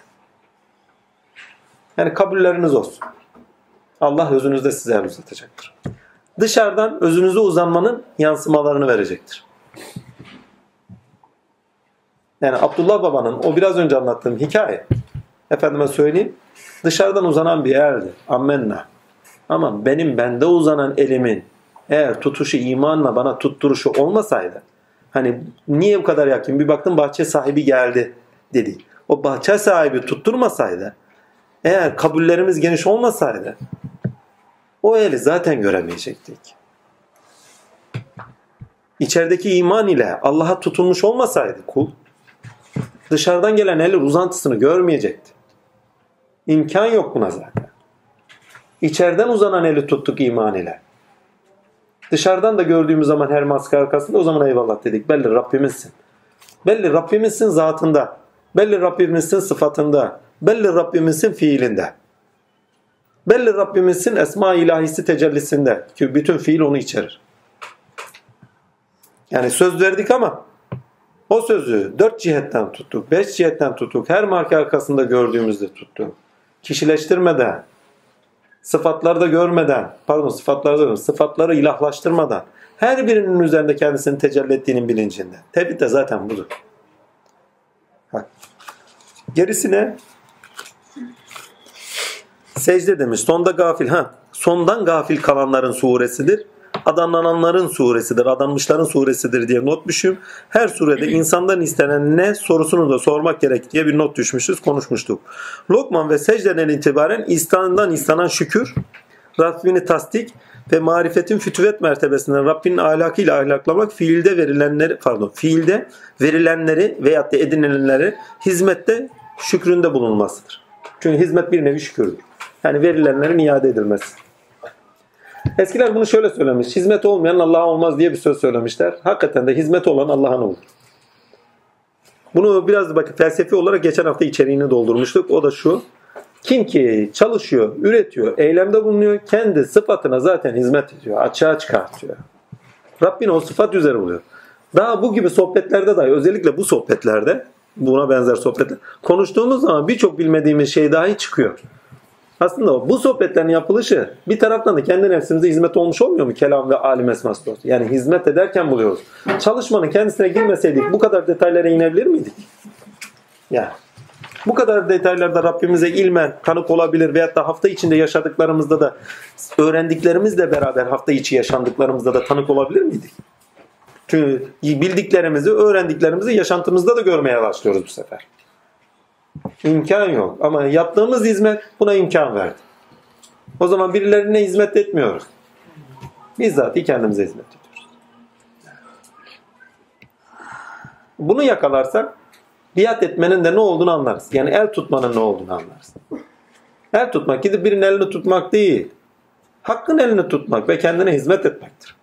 Yani kabulleriniz olsun. Allah özünüzde size el uzatacaktır. Dışarıdan özünüze uzanmanın yansımalarını verecektir. Yani Abdullah babanın o biraz önce anlattığım hikaye efendime söyleyeyim dışarıdan uzanan bir eldi. Ammenna. Ama benim bende uzanan elimin eğer tutuşu imanla bana tutturuşu olmasaydı hani niye bu kadar yakın bir baktım bahçe sahibi geldi dedi. O bahçe sahibi tutturmasaydı eğer kabullerimiz geniş olmasaydı o eli zaten göremeyecektik. İçerideki iman ile Allah'a tutunmuş olmasaydı kul dışarıdan gelen el uzantısını görmeyecekti. İmkan yok buna zaten. İçeriden uzanan eli tuttuk iman ile. Dışarıdan da gördüğümüz zaman her maske arkasında o zaman eyvallah dedik. Belli Rabbimizsin. Belli Rabbimizsin zatında. Belli Rabbimizsin sıfatında. Belli Rabbimizsin fiilinde. Belli Rabbimizsin esma ilahisi tecellisinde. Ki bütün fiil onu içerir. Yani söz verdik ama o sözü dört cihetten tuttuk, beş cihetten tuttuk, her marka arkasında gördüğümüzde tuttuk. Kişileştirmeden, sıfatları da görmeden, pardon sıfatları da görmeden, sıfatları ilahlaştırmadan, her birinin üzerinde kendisini tecelli ettiğinin bilincinde. Tevhid de zaten budur. Bak. Gerisine secde demiş. Sonda gafil. Ha, sondan gafil kalanların suresidir adanlananların suresidir, adanmışların suresidir diye not düşüm. Her surede insandan istenen ne sorusunu da sormak gerek diye bir not düşmüşüz, konuşmuştuk. Lokman ve secdeden itibaren İstan'dan istenen şükür, Rabbini tasdik ve marifetin fütüvet mertebesinden Rabbinin ahlakıyla ahlaklamak fiilde verilenleri pardon fiilde verilenleri veyahut da edinilenleri hizmette şükründe bulunmasıdır. Çünkü hizmet bir nevi şükürdür. Yani verilenlerin iade edilmesi. Eskiler bunu şöyle söylemiş. Hizmet olmayan Allah'a olmaz diye bir söz söylemişler. Hakikaten de hizmet olan Allah'ın olur. Bunu biraz bakın felsefi olarak geçen hafta içeriğini doldurmuştuk. O da şu. Kim ki çalışıyor, üretiyor, eylemde bulunuyor, kendi sıfatına zaten hizmet ediyor, açığa çıkartıyor. Rabbin o sıfat üzere oluyor. Daha bu gibi sohbetlerde dahi özellikle bu sohbetlerde buna benzer sohbetler konuştuğumuz zaman birçok bilmediğimiz şey dahi çıkıyor. Aslında bu sohbetlerin yapılışı bir taraftan da kendi nefsimize hizmet olmuş olmuyor mu? Kelam ve alim esması dostu. Yani hizmet ederken buluyoruz. Çalışmanın kendisine girmeseydik bu kadar detaylara inebilir miydik? Yani bu kadar detaylarda Rabbimize ilmen tanık olabilir veyahut da hafta içinde yaşadıklarımızda da öğrendiklerimizle beraber hafta içi yaşandıklarımızda da tanık olabilir miydik? Çünkü bildiklerimizi, öğrendiklerimizi yaşantımızda da görmeye başlıyoruz bu sefer. İmkan yok. Ama yaptığımız hizmet buna imkan verdi. O zaman birilerine hizmet etmiyoruz. Bizzat kendimize hizmet ediyoruz. Bunu yakalarsak biat etmenin de ne olduğunu anlarız. Yani el tutmanın ne olduğunu anlarız. El tutmak gidip birinin elini tutmak değil. Hakkın elini tutmak ve kendine hizmet etmektir.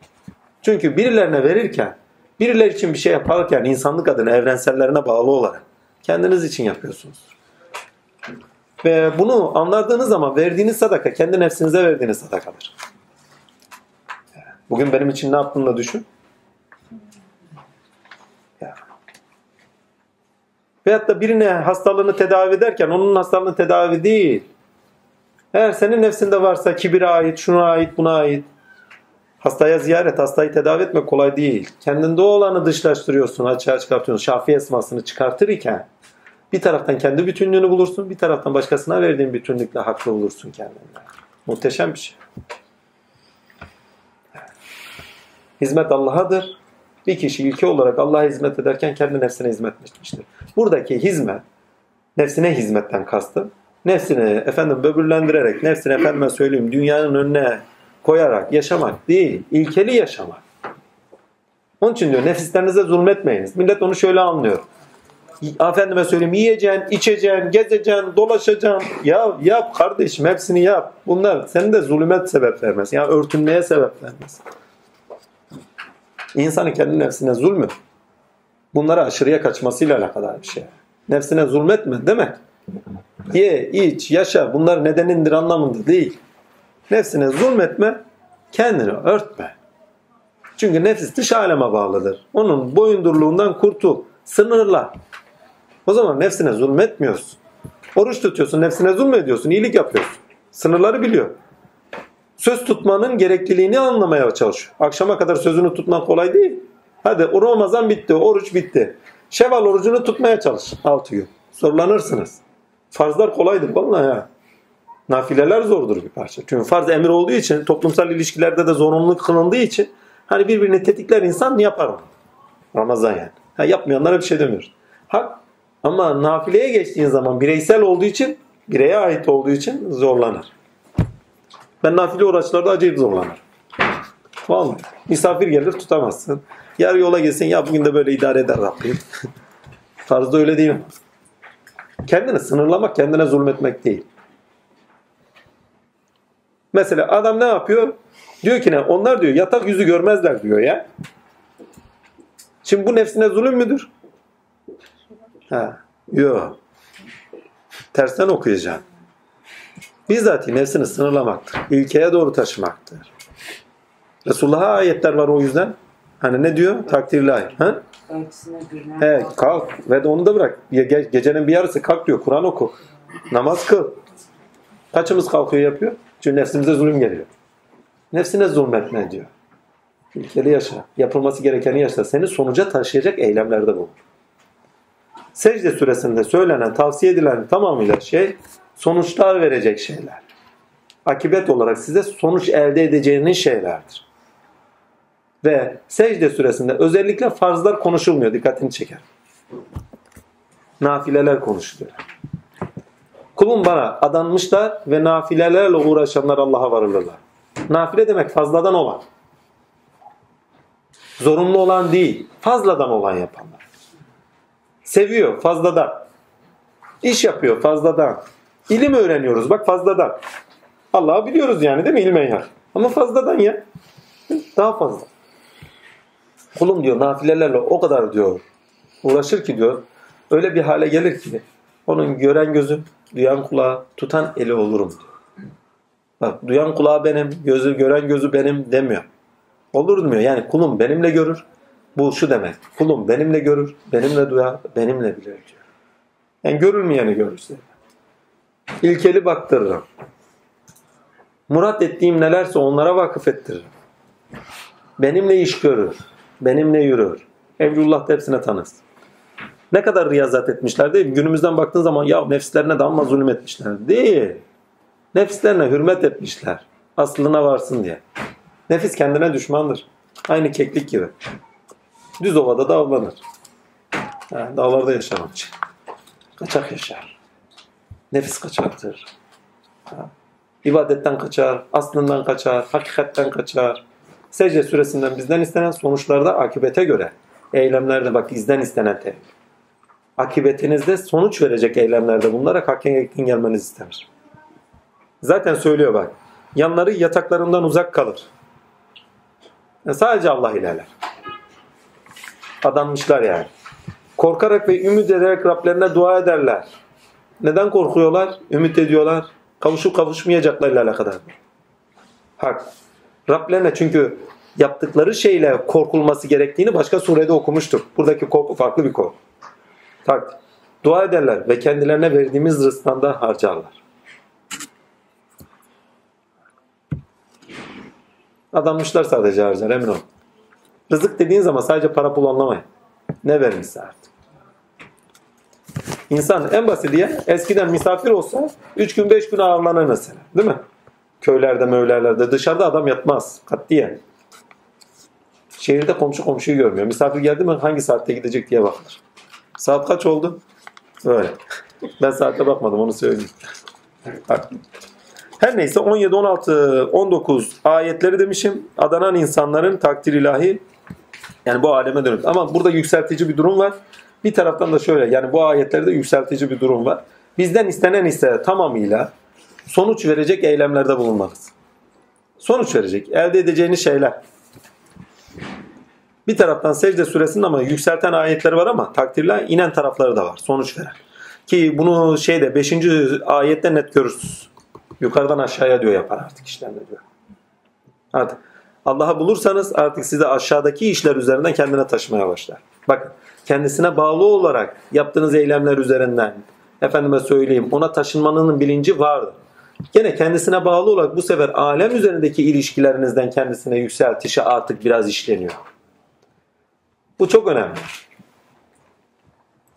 Çünkü birilerine verirken, birileri için bir şey yaparken insanlık adına evrensellerine bağlı olarak kendiniz için yapıyorsunuz. Ve bunu anladığınız zaman verdiğiniz sadaka kendi nefsinize verdiğiniz sadakadır. Bugün benim için ne yaptığını da düşün. Ya. Veyahut da birine hastalığını tedavi ederken onun hastalığını tedavi değil. Eğer senin nefsinde varsa kibire ait, şuna ait, buna ait. Hastaya ziyaret, hastayı tedavi etmek kolay değil. Kendinde olanı dışlaştırıyorsun, açığa çıkartıyorsun. Şafi esmasını çıkartır iken bir taraftan kendi bütünlüğünü bulursun, bir taraftan başkasına verdiğin bütünlükle haklı bulursun kendini. Muhteşem bir şey. Hizmet Allah'adır. Bir kişi ilke olarak Allah'a hizmet ederken kendi nefsine hizmet etmiştir. Buradaki hizmet, nefsine hizmetten kastım. Nefsini efendim böbürlendirerek, nefsini efendime söyleyeyim dünyanın önüne koyarak yaşamak değil, ilkeli yaşamak. Onun için diyor nefislerinize zulmetmeyiniz. Millet onu şöyle anlıyor efendime söyleyeyim yiyeceksin, içeceksin, gezeceksin, dolaşacaksın. Ya yap kardeşim hepsini yap. Bunlar senin de zulümet sebep vermez. Yani örtünmeye sebep vermez. İnsanın kendi nefsine zulmü bunlara aşırıya kaçmasıyla alakalı bir şey. Nefsine zulmetme demek. Ye, iç, yaşa bunlar nedenindir anlamında değil. Nefsine zulmetme, kendini örtme. Çünkü nefis dış aleme bağlıdır. Onun boyundurluğundan kurtul. Sınırla. O zaman nefsine zulmetmiyorsun. Oruç tutuyorsun, nefsine zulmediyorsun, iyilik yapıyorsun. Sınırları biliyor. söz tutmanın gerekliliğini anlamaya çalışıyor. Akşama kadar sözünü tutmak kolay değil. Hadi o Ramazan bitti, oruç bitti. Şevval orucunu tutmaya çalış 6 gün. Zorlanırsınız. Farzlar kolaydır vallahi ya. Nafileler zordur bir parça. Çünkü farz emir olduğu için, toplumsal ilişkilerde de zorunluluk kılındığı için hani birbirini tetikler insan yapar onu. Ramazan yani. Ha, yapmayanlara bir şey demiyoruz. Hak ama nafileye geçtiğin zaman bireysel olduğu için, bireye ait olduğu için zorlanır. Ben nafile uğraşlarda acayip zorlanırım. Vallahi. Misafir gelir tutamazsın. Yarı yola gelsin ya bugün de böyle idare eder Rabbim. Tarzda öyle değil? Kendini sınırlamak, kendine zulmetmek değil. Mesela adam ne yapıyor? Diyor ki ne? Onlar diyor yatak yüzü görmezler diyor ya. Şimdi bu nefsine zulüm müdür? Ha, yok. Tersten okuyacaksın. Bizzat nefsini sınırlamaktır. İlkeye doğru taşımaktır. Resulullah'a ayetler var o yüzden. Hani ne diyor? Takdirli ayet. Ha? Kalk. kalk ve de onu da bırak. Ge- gecenin bir yarısı kalk diyor. Kur'an oku. Namaz kıl. Kaçımız kalkıyor yapıyor? Çünkü nefsimize zulüm geliyor. Nefsine zulmetme diyor. İlkeli yaşa. Yapılması gerekeni yaşa. Seni sonuca taşıyacak eylemlerde bulun. Secde süresinde söylenen, tavsiye edilen tamamıyla şey sonuçlar verecek şeyler. Akibet olarak size sonuç elde edeceğiniz şeylerdir. Ve secde süresinde özellikle farzlar konuşulmuyor. Dikkatini çeker. Nafileler konuşuluyor. Kulum bana adanmışlar ve nafilelerle uğraşanlar Allah'a varılırlar. Nafile demek fazladan olan. Zorunlu olan değil, fazladan olan yapanlar. Seviyor fazladan. İş yapıyor fazladan. İlim öğreniyoruz bak fazladan. Allah'ı biliyoruz yani değil mi ilmen ya? Ama fazladan ya. Daha fazla. Kulum diyor nafilelerle o kadar diyor uğraşır ki diyor öyle bir hale gelir ki onun gören gözü, duyan kulağı, tutan eli olurum diyor. Bak duyan kulağı benim, gözü gören gözü benim demiyor. Olur demiyor. Yani kulum benimle görür. Bu şu demek. Kulum benimle görür, benimle duyar, benimle bilir diyor. Yani görülmeyeni görürse. İlkeli baktırırım. Murat ettiğim nelerse onlara vakıf ettiririm. Benimle iş görür. Benimle yürür. Evlullah da hepsine tanız. Ne kadar riyazat etmişler değil mi? Günümüzden baktığın zaman ya nefslerine de zulüm etmişler. Değil. Nefslerine hürmet etmişler. Aslına varsın diye. Nefis kendine düşmandır. Aynı keklik gibi. Düz ovada da avlanır. Ha, dağlarda için. Kaçak yaşar. Nefis kaçaktır. İbadetten kaçar, aslından kaçar, hakikatten kaçar. Secde süresinden bizden istenen sonuçlarda akibete göre. Eylemlerde bak izden istenen tevhid. Akibetinizde sonuç verecek eylemlerde bunlara yakın gelmeniz istenir. Zaten söylüyor bak. Yanları yataklarından uzak kalır. Yani sadece Allah ilerler. Adanmışlar yani. Korkarak ve ümit ederek Rablerine dua ederler. Neden korkuyorlar? Ümit ediyorlar. Kavuşup kavuşmayacaklarıyla alakadar. Hak. Rablerine çünkü yaptıkları şeyle korkulması gerektiğini başka surede okumuştuk. Buradaki korku farklı bir korku. Tak. Dua ederler ve kendilerine verdiğimiz rızktan da harcarlar. Adanmışlar sadece harcar emin ol. Rızık dediğin zaman sadece para pul anlamayın. Ne vermişse artık. İnsan en basit diye eskiden misafir olsa 3 gün 5 gün ağırlanır mesela. Değil mi? Köylerde mövlerlerde dışarıda adam yatmaz. Katliyen. Şehirde komşu komşuyu görmüyor. Misafir geldi mi hangi saatte gidecek diye bakılır. Saat kaç oldu? Öyle. Ben saate bakmadım onu söyleyeyim. Her neyse 17, 16, 19 ayetleri demişim. Adanan insanların takdir ilahi yani bu aleme dönük. Ama burada yükseltici bir durum var. Bir taraftan da şöyle yani bu ayetlerde yükseltici bir durum var. Bizden istenen ise tamamıyla sonuç verecek eylemlerde bulunmanız. Sonuç verecek. Elde edeceğiniz şeyler. Bir taraftan secde suresinin ama yükselten ayetleri var ama takdirle inen tarafları da var. Sonuç veren. Ki bunu şeyde 5. ayette net görürsünüz. Yukarıdan aşağıya diyor yapar artık işlemde diyor. Artık Allah'ı bulursanız artık size aşağıdaki işler üzerinden kendine taşımaya başlar. Bakın kendisine bağlı olarak yaptığınız eylemler üzerinden efendime söyleyeyim ona taşınmanın bilinci vardır. Gene kendisine bağlı olarak bu sefer alem üzerindeki ilişkilerinizden kendisine yükseltişi artık biraz işleniyor. Bu çok önemli.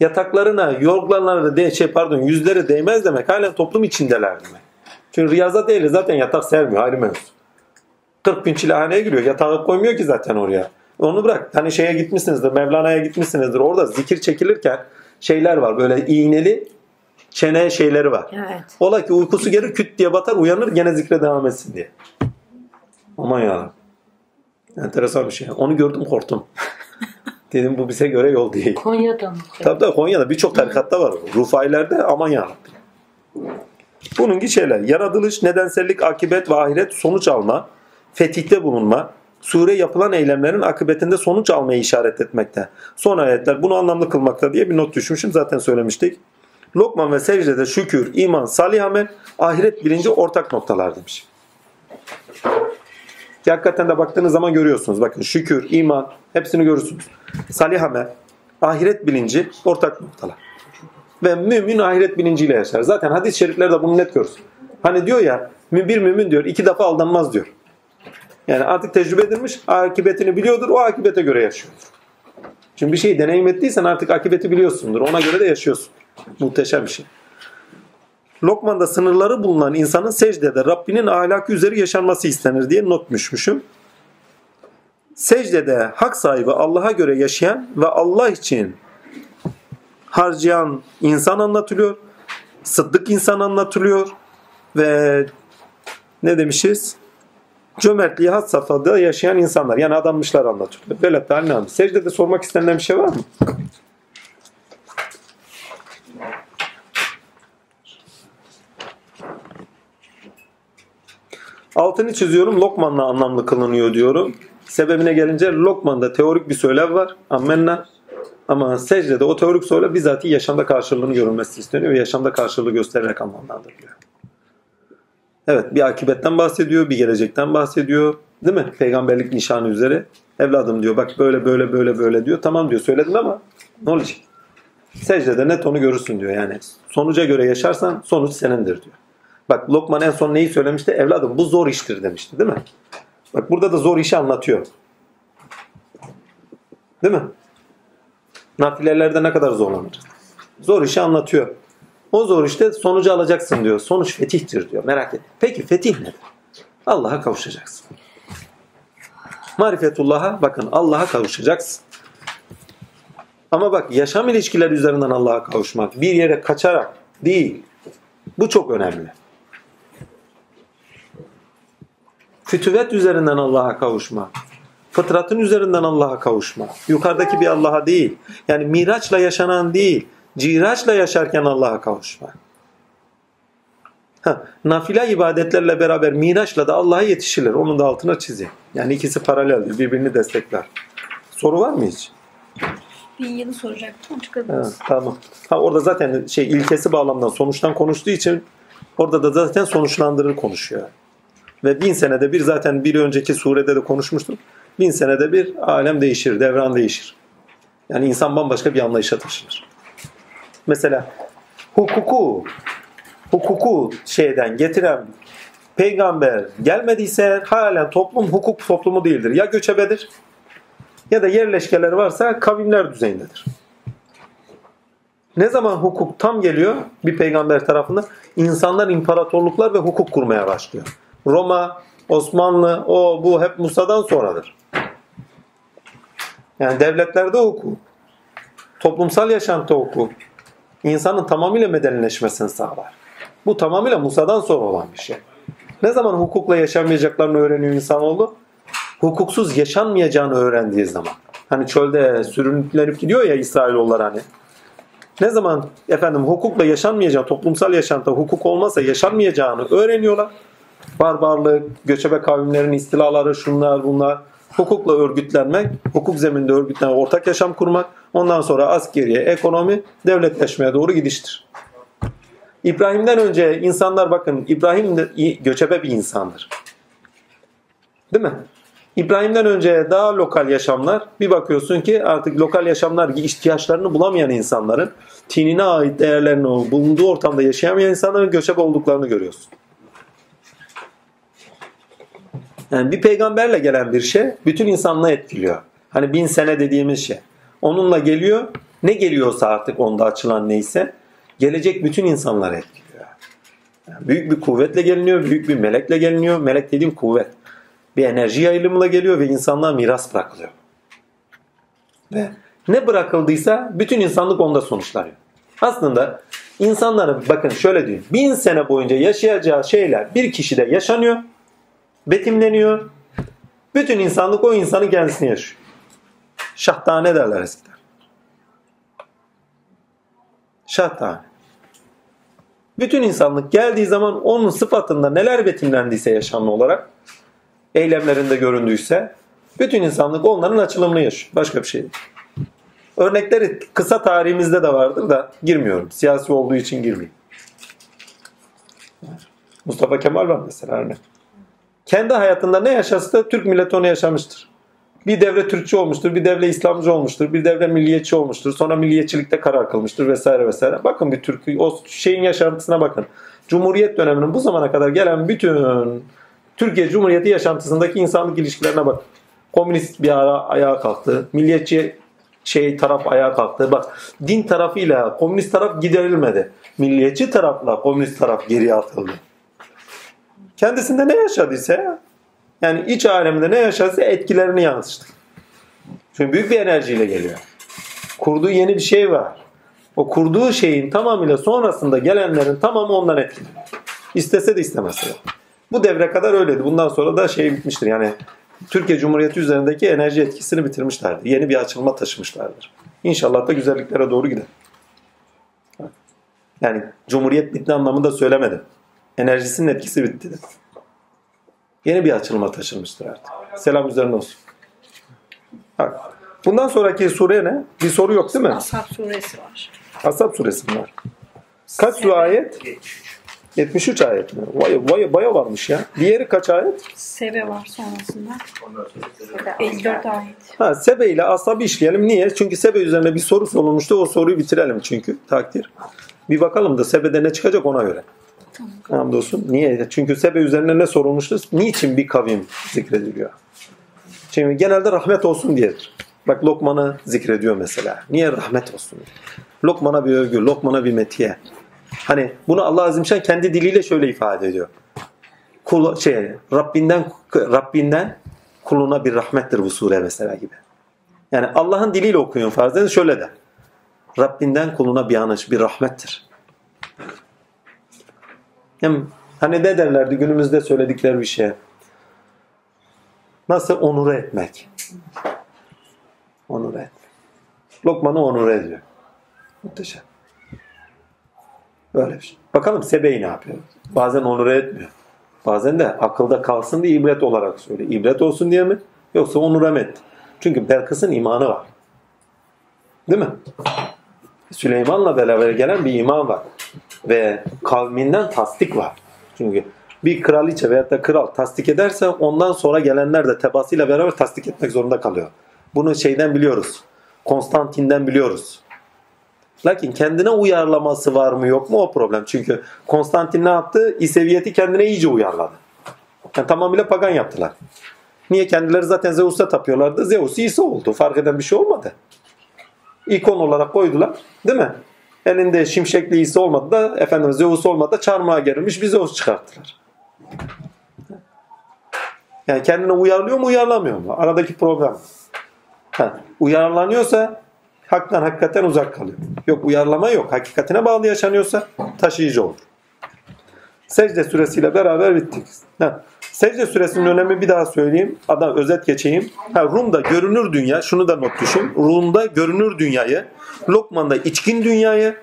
Yataklarına, yorganlarına de, şey pardon yüzleri değmez demek halen toplum içindeler demek. Çünkü riyazat ehli zaten yatak sermiyor ayrı mevzu. 40 bin çilehaneye giriyor. Yatağı koymuyor ki zaten oraya. Onu bırak. Hani şeye gitmişsinizdir. Mevlana'ya gitmişsinizdir. Orada zikir çekilirken şeyler var. Böyle iğneli çene şeyleri var. Evet. Ola ki uykusu gelir küt diye batar uyanır gene zikre devam etsin diye. Aman ya. Enteresan bir şey. Onu gördüm korktum. Dedim bu bize göre yol değil. Konya'da mı? Tabii tabii Konya'da birçok tarikatta var. Rufailerde aman ya. Bunun gibi şeyler. Yaratılış, nedensellik, akibet ve ahiret sonuç alma, fetihte bulunma, sure yapılan eylemlerin akıbetinde sonuç almayı işaret etmekte. Son ayetler bunu anlamlı kılmakta diye bir not düşmüşüm. Zaten söylemiştik. Lokman ve secdede şükür, iman, salih amel, ahiret bilinci ortak noktalar demiş. Ki hakikaten de baktığınız zaman görüyorsunuz. Bakın şükür, iman hepsini görürsünüz. Salih amel, ahiret bilinci ortak noktalar. Ve mümin ahiret bilinciyle yaşar. Zaten hadis-i şeriflerde bunu net görürüz. Hani diyor ya bir mümin diyor iki defa aldanmaz diyor. Yani artık tecrübe edilmiş akıbetini biliyordur o akıbete göre yaşıyordur. Çünkü bir şeyi deneyim ettiysen artık akıbeti biliyorsundur. Ona göre de yaşıyorsun. Muhteşem bir şey. Lokman'da sınırları bulunan insanın secdede Rabbinin ahlakı üzeri yaşanması istenir diye not düşmüşüm. Secdede hak sahibi Allah'a göre yaşayan ve Allah için harcayan insan anlatılıyor. Sıddık insan anlatılıyor. Ve ne demişiz? Cömertliği had safhada yaşayan insanlar. Yani adammışlar anlatılıyor. Böyle haline almış. Secdede sormak istenilen bir şey var mı? Altını çiziyorum. Lokman'la anlamlı kılınıyor diyorum. Sebebine gelince Lokman'da teorik bir söylem var. Ammenna. Ama secdede o teorik söylem bizatihi yaşamda karşılığını görülmesi isteniyor ve yaşamda karşılığı göstererek anlamlandırılıyor. Evet bir akibetten bahsediyor, bir gelecekten bahsediyor. Değil mi? Peygamberlik nişanı üzere. Evladım diyor bak böyle böyle böyle böyle diyor. Tamam diyor söyledim ama ne olacak? Secdede net onu görürsün diyor yani. Sonuca göre yaşarsan sonuç senindir diyor. Bak Lokman en son neyi söylemişti? Evladım bu zor iştir demişti değil mi? Bak burada da zor işi anlatıyor. Değil mi? Nafilelerde ne kadar zorlanır? Zor işi anlatıyor. O zor işte sonucu alacaksın diyor. Sonuç fetihtir diyor. Merak et. Peki fetih nedir? Allah'a kavuşacaksın. Marifetullah'a bakın Allah'a kavuşacaksın. Ama bak yaşam ilişkiler üzerinden Allah'a kavuşmak bir yere kaçarak değil. Bu çok önemli. Fütüvet üzerinden Allah'a kavuşma. Fıtratın üzerinden Allah'a kavuşma. Yukarıdaki bir Allah'a değil. Yani miraçla yaşanan değil. Ciraçla yaşarken Allah'a kavuşma. Ha, nafile ibadetlerle beraber miraçla da Allah'a yetişilir. Onun da altına çizeyim. Yani ikisi paraleldir. Birbirini destekler. Soru var mı hiç? Bir yeni soracaktım. Ha, Çıkabiliriz. tamam. Ha, orada zaten şey ilkesi bağlamdan sonuçtan konuştuğu için orada da zaten sonuçlandırır konuşuyor. Ve bin senede bir zaten bir önceki surede de konuşmuştum. Bin senede bir alem değişir, devran değişir. Yani insan bambaşka bir anlayışa taşınır. Mesela hukuku hukuku şeyden getiren peygamber gelmediyse halen toplum hukuk toplumu değildir. Ya göçebedir ya da yerleşkeleri varsa kavimler düzeyindedir. Ne zaman hukuk tam geliyor bir peygamber tarafından insanlar imparatorluklar ve hukuk kurmaya başlıyor. Roma, Osmanlı, o bu hep Musa'dan sonradır. Yani devletlerde hukuk, toplumsal yaşantı hukuk, insanın tamamıyla medenileşmesini sağlar. Bu tamamıyla Musa'dan sonra olan bir şey. Ne zaman hukukla yaşamayacaklarını öğreniyor insanoğlu? Hukuksuz yaşanmayacağını öğrendiği zaman. Hani çölde sürünüp gidiyor ya İsrailoğullar hani. Ne zaman efendim hukukla yaşanmayacağını, toplumsal yaşantıda hukuk olmazsa yaşanmayacağını öğreniyorlar. Barbarlık, göçebe kavimlerin istilaları, şunlar bunlar. Hukukla örgütlenmek, hukuk zemininde örgütlenmek, ortak yaşam kurmak. Ondan sonra askeriye, ekonomi, devletleşmeye doğru gidiştir. İbrahim'den önce insanlar bakın İbrahim de göçebe bir insandır. Değil mi? İbrahim'den önce daha lokal yaşamlar bir bakıyorsun ki artık lokal yaşamlar ihtiyaçlarını bulamayan insanların tinine ait değerlerini bulunduğu ortamda yaşayamayan insanların göçebe olduklarını görüyorsun. Yani bir peygamberle gelen bir şey bütün insanlığı etkiliyor. Hani bin sene dediğimiz şey. Onunla geliyor. Ne geliyorsa artık onda açılan neyse gelecek bütün insanları etkiliyor. Yani büyük bir kuvvetle geliniyor. Büyük bir melekle geliniyor. Melek dediğim kuvvet. Bir enerji yayılımıyla geliyor ve insanlığa miras bırakılıyor. Ve ne bırakıldıysa bütün insanlık onda sonuçlanıyor. Aslında insanların bakın şöyle diyeyim. Bin sene boyunca yaşayacağı şeyler bir kişide yaşanıyor. Betimleniyor. Bütün insanlık o insanın kendisini yaşıyor. Şahtane derler eskiden. Şahtane. Bütün insanlık geldiği zaman onun sıfatında neler betimlendiyse yaşamlı olarak eylemlerinde göründüyse bütün insanlık onların açılımını yaşıyor. Başka bir şey değil. Örnekleri kısa tarihimizde de vardır da girmiyorum. Siyasi olduğu için girmeyeyim. Mustafa Kemal var mesela örnek. Kendi hayatında ne yaşasa Türk milleti onu yaşamıştır. Bir devre Türkçe olmuştur, bir devre İslamcı olmuştur, bir devre milliyetçi olmuştur. Sonra milliyetçilikte karar kılmıştır vesaire vesaire. Bakın bir Türk o şeyin yaşantısına bakın. Cumhuriyet döneminin bu zamana kadar gelen bütün Türkiye Cumhuriyeti yaşantısındaki insanlık ilişkilerine bak. Komünist bir ara ayağa kalktı. Milliyetçi şey taraf ayağa kalktı. Bak din tarafıyla komünist taraf giderilmedi. Milliyetçi tarafla komünist taraf geriye atıldı. Kendisinde ne yaşadıysa yani iç aleminde ne yaşadıysa etkilerini yansıtır. Çünkü büyük bir enerjiyle geliyor. Kurduğu yeni bir şey var. O kurduğu şeyin tamamıyla sonrasında gelenlerin tamamı ondan etkileniyor. İstese de istemese de. Bu devre kadar öyleydi. Bundan sonra da şey bitmiştir. Yani Türkiye Cumhuriyeti üzerindeki enerji etkisini bitirmişlerdi. Yeni bir açılma taşımışlardır. İnşallah da güzelliklere doğru gider. Yani Cumhuriyet bitti anlamında söylemedim. Enerjisinin etkisi bitti. Yeni bir açılma taşınmıştır artık. Selam üzerine olsun. Bak. Bundan sonraki sure ne? Bir soru yok değil mi? Ashab suresi var. Ashab suresi mi var? Kaç su ayet? 73 ayet mi? Vay, vay, baya varmış ya. Diğeri kaç ayet? Sebe var sonrasında. 54 ayet. Ha, Sebe ile Ashab'ı işleyelim. Niye? Çünkü Sebe üzerine bir soru sorulmuştu. O soruyu bitirelim çünkü. Takdir. Bir bakalım da Sebe'de ne çıkacak ona göre. Tamam. Hamdolsun. Niye? Çünkü Sebe üzerine ne sorulmuştu? Niçin bir kavim zikrediliyor? Şimdi genelde rahmet olsun diyedir. Bak Lokman'ı zikrediyor mesela. Niye rahmet olsun? Lokman'a bir övgü, Lokman'a bir metiye. Hani bunu Allah Azimşan kendi diliyle şöyle ifade ediyor. Kul, şey, Rabbinden Rabbinden kuluna bir rahmettir bu sure mesela gibi. Yani Allah'ın diliyle okuyun farz edin şöyle de. Rabbinden kuluna bir anış, bir rahmettir. Yani hani ne derlerdi günümüzde söyledikleri bir şey. Nasıl onur etmek? Onur etmek. Lokman'ı onur ediyor. Muhteşem. Böyle bir şey. Bakalım Sebe'yi ne yapıyor? Bazen onur etmiyor. Bazen de akılda kalsın diye ibret olarak söylüyor. İbret olsun diye mi? Yoksa onur etti? Çünkü Belkıs'ın imanı var. Değil mi? Süleyman'la beraber gelen bir iman var. Ve kavminden tasdik var. Çünkü bir kraliçe veyahut da kral tasdik ederse ondan sonra gelenler de tebasıyla beraber tasdik etmek zorunda kalıyor. Bunu şeyden biliyoruz. Konstantin'den biliyoruz. Lakin kendine uyarlaması var mı yok mu o problem. Çünkü Konstantin ne yaptı? İseviyeti kendine iyice uyarladı. Yani tamamıyla pagan yaptılar. Niye? Kendileri zaten Zeus'a tapıyorlardı. Zeus İsa oldu. Fark eden bir şey olmadı. İkon olarak koydular. Değil mi? Elinde şimşekli İsa olmadı da efendim Zeus olmadı da çarmıha gerilmiş bir Zeus çıkarttılar. Yani kendine uyarlıyor mu uyarlamıyor mu? Aradaki problem. Ha, uyarlanıyorsa haktan hakikaten uzak kalıyor. Yok uyarlama yok. Hakikatine bağlı yaşanıyorsa taşıyıcı olur. Secde süresiyle beraber bittik. Ha, secde süresinin önemi bir daha söyleyeyim. Adam özet geçeyim. Ha, Rum'da görünür dünya, şunu da not düşün. Rum'da görünür dünyayı, Lokman'da içkin dünyayı,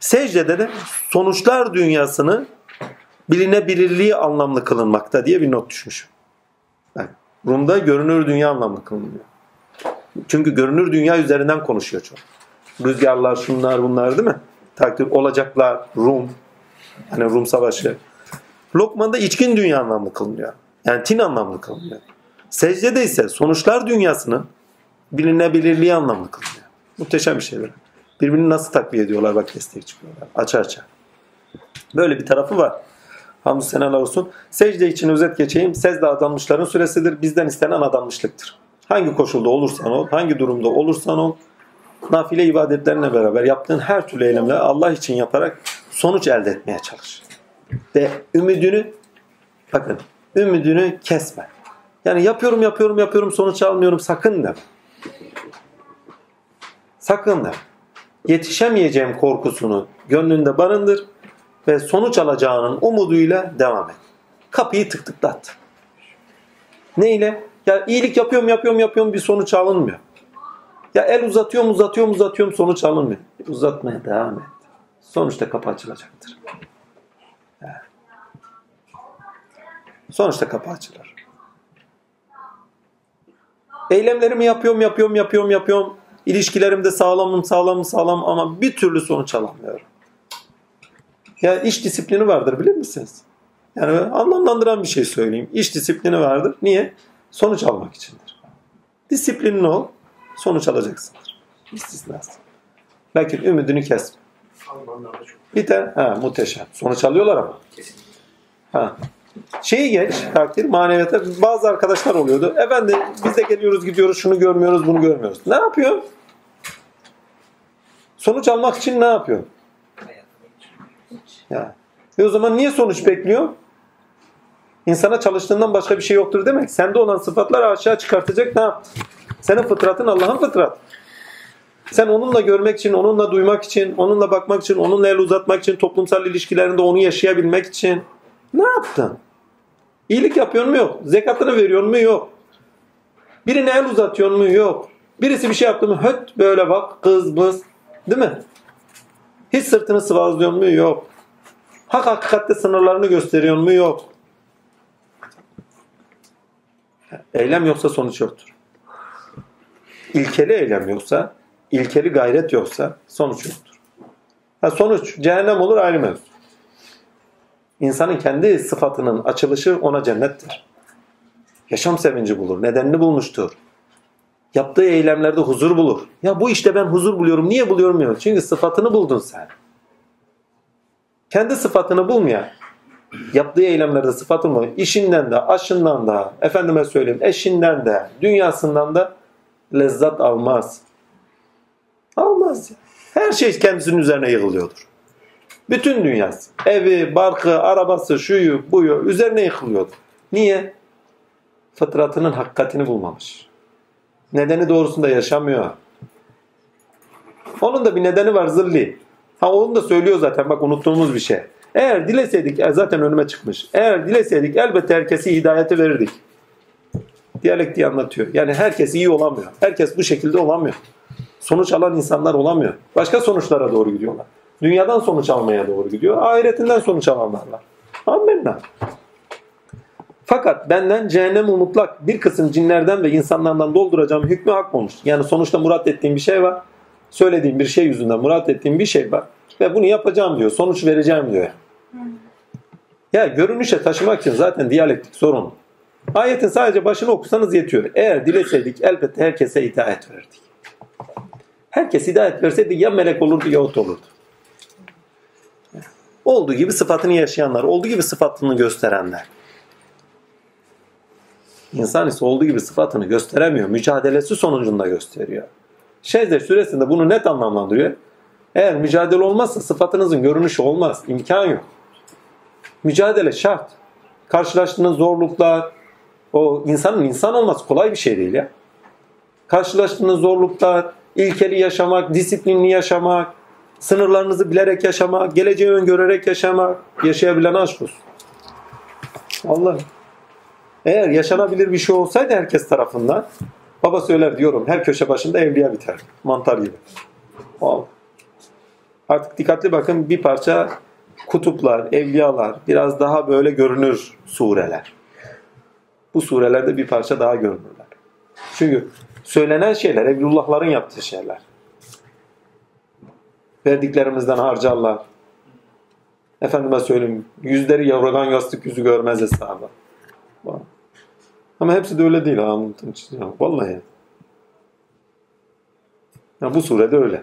secdede de sonuçlar dünyasını bilinebilirliği anlamlı kılınmakta diye bir not düşmüşüm. Bak, Rum'da görünür dünya anlamlı kılınıyor. Çünkü görünür dünya üzerinden konuşuyor çok. Rüzgarlar, şunlar bunlar değil mi? Takdir olacaklar, Rum. Hani Rum savaşı. Lokman'da içkin dünya anlamlı kılınıyor. Yani tin anlamlı kılınıyor. Secdede ise sonuçlar dünyasının bilinebilirliği anlamlı kılınıyor. Muhteşem bir şeyler. Birbirini nasıl takviye ediyorlar bak destek çıkıyorlar. Açı açı. Böyle bir tarafı var. Hamdü seneler olsun. Secde için özet geçeyim. Secde adanmışların süresidir. Bizden istenen adanmışlıktır. Hangi koşulda olursan ol, hangi durumda olursan ol, nafile ibadetlerine beraber yaptığın her türlü eylemle Allah için yaparak sonuç elde etmeye çalış. Ve ümidini bakın ümidini kesme. Yani yapıyorum yapıyorum yapıyorum sonuç almıyorum sakın deme. Sakın deme. Yetişemeyeceğim korkusunu gönlünde barındır ve sonuç alacağının umuduyla devam et. Kapıyı tık tıklat. Neyle? Ya iyilik yapıyorum yapıyorum yapıyorum bir sonuç alınmıyor. Ya el uzatıyorum uzatıyorum uzatıyorum sonuç alınmıyor. Uzatmaya devam et. Sonuçta kapı açılacaktır. Sonuçta kapı açılır. Eylemlerimi yapıyorum, yapıyorum, yapıyorum, yapıyorum. İlişkilerimde sağlamım, sağlamım, sağlam ama bir türlü sonuç alamıyorum. Ya iş disiplini vardır bilir misiniz? Yani anlamlandıran bir şey söyleyeyim. İş disiplini vardır. Niye? Sonuç almak içindir. Disiplinli ol, sonuç alacaksındır. İstisnası. Lakin ümidini kesme. Almanlarda çok Bir de ha, muhteşem. Sonuç alıyorlar ama. Ha. Şeyi geç takdir maneviyata bazı arkadaşlar oluyordu. Efendim biz de geliyoruz gidiyoruz şunu görmüyoruz bunu görmüyoruz. Ne yapıyor? Sonuç almak için ne yapıyor? Ya. Ve o zaman niye sonuç bekliyor? İnsana çalıştığından başka bir şey yoktur demek. Sende olan sıfatları aşağı çıkartacak ne yaptı? Senin fıtratın Allah'ın fıtratı. Sen onunla görmek için, onunla duymak için, onunla bakmak için, onunla el uzatmak için, toplumsal ilişkilerinde onu yaşayabilmek için ne yaptın? İyilik yapıyor mu? Yok. Zekatını veriyor mu? Yok. Birine el uzatıyor mu? Yok. Birisi bir şey yaptı mı? Höt böyle bak. Kız bız. Değil mi? Hiç sırtını sıvazlıyor mu? Yok. Hak hakikatte sınırlarını gösteriyor mu? Yok. Eylem yoksa sonuç yoktur. İlkeli eylem yoksa, ilkeli gayret yoksa sonuç yoktur. Ha, sonuç cehennem olur ayrı mevzu. İnsanın kendi sıfatının açılışı ona cennettir. Yaşam sevinci bulur, nedenini bulmuştur. Yaptığı eylemlerde huzur bulur. Ya bu işte ben huzur buluyorum. Niye buluyorum bilmiyorum. Çünkü sıfatını buldun sen. Kendi sıfatını bulmayan, yaptığı eylemlerde sıfatını bulmayan, işinden de, aşından da, efendime söyleyeyim, eşinden de, dünyasından da lezzet almaz. Almaz. Her şey kendisinin üzerine yığılıyordur. Bütün dünyası. Evi, barkı, arabası, şuyu, buyu üzerine yıkılıyordu. Niye? Fıtratının hakikatini bulmamış. Nedeni doğrusunda yaşamıyor. Onun da bir nedeni var zilli. Ha onu da söylüyor zaten bak unuttuğumuz bir şey. Eğer dileseydik e, zaten önüme çıkmış. Eğer dileseydik elbette herkesi hidayeti verirdik. Diyalektiği anlatıyor. Yani herkes iyi olamıyor. Herkes bu şekilde olamıyor. Sonuç alan insanlar olamıyor. Başka sonuçlara doğru gidiyorlar. Dünyadan sonuç almaya doğru gidiyor. Ahiretinden sonuç alanlar var. Amenna. Fakat benden cehennem mutlak bir kısım cinlerden ve insanlardan dolduracağım hükmü hak olmuş. Yani sonuçta murat ettiğim bir şey var. Söylediğim bir şey yüzünden murat ettiğim bir şey var. Ve bunu yapacağım diyor. Sonuç vereceğim diyor. Ya görünüşe taşımak için zaten diyalektik sorun. Ayetin sadece başını okusanız yetiyor. Eğer dileseydik elbette herkese hidayet verirdik. Herkes hidayet verseydi ya melek olurdu ya ot olurdu. Olduğu gibi sıfatını yaşayanlar, olduğu gibi sıfatını gösterenler. İnsan ise olduğu gibi sıfatını gösteremiyor. Mücadelesi sonucunda gösteriyor. Şehzade suresinde bunu net anlamlandırıyor. Eğer mücadele olmazsa sıfatınızın görünüşü olmaz. İmkan yok. Mücadele şart. Karşılaştığınız zorluklar, o insanın insan olması kolay bir şey değil ya. Karşılaştığınız zorluklar, ilkeli yaşamak, disiplinli yaşamak, sınırlarınızı bilerek yaşamak, geleceği öngörerek yaşamak, yaşayabilen aşk olsun. Vallahi. Eğer yaşanabilir bir şey olsaydı herkes tarafından, baba söyler diyorum, her köşe başında evliya biter. Mantar gibi. Vallahi. Artık dikkatli bakın bir parça kutuplar, evliyalar, biraz daha böyle görünür sureler. Bu surelerde bir parça daha görünürler. Çünkü söylenen şeyler, Evlullahların yaptığı şeyler. Verdiklerimizden harcarlar. Efendime söyleyeyim, yüzleri yavrudan yastık yüzü görmez hesabı. Ama hepsi de öyle değil. Anlatın. Vallahi. Ya bu surede öyle.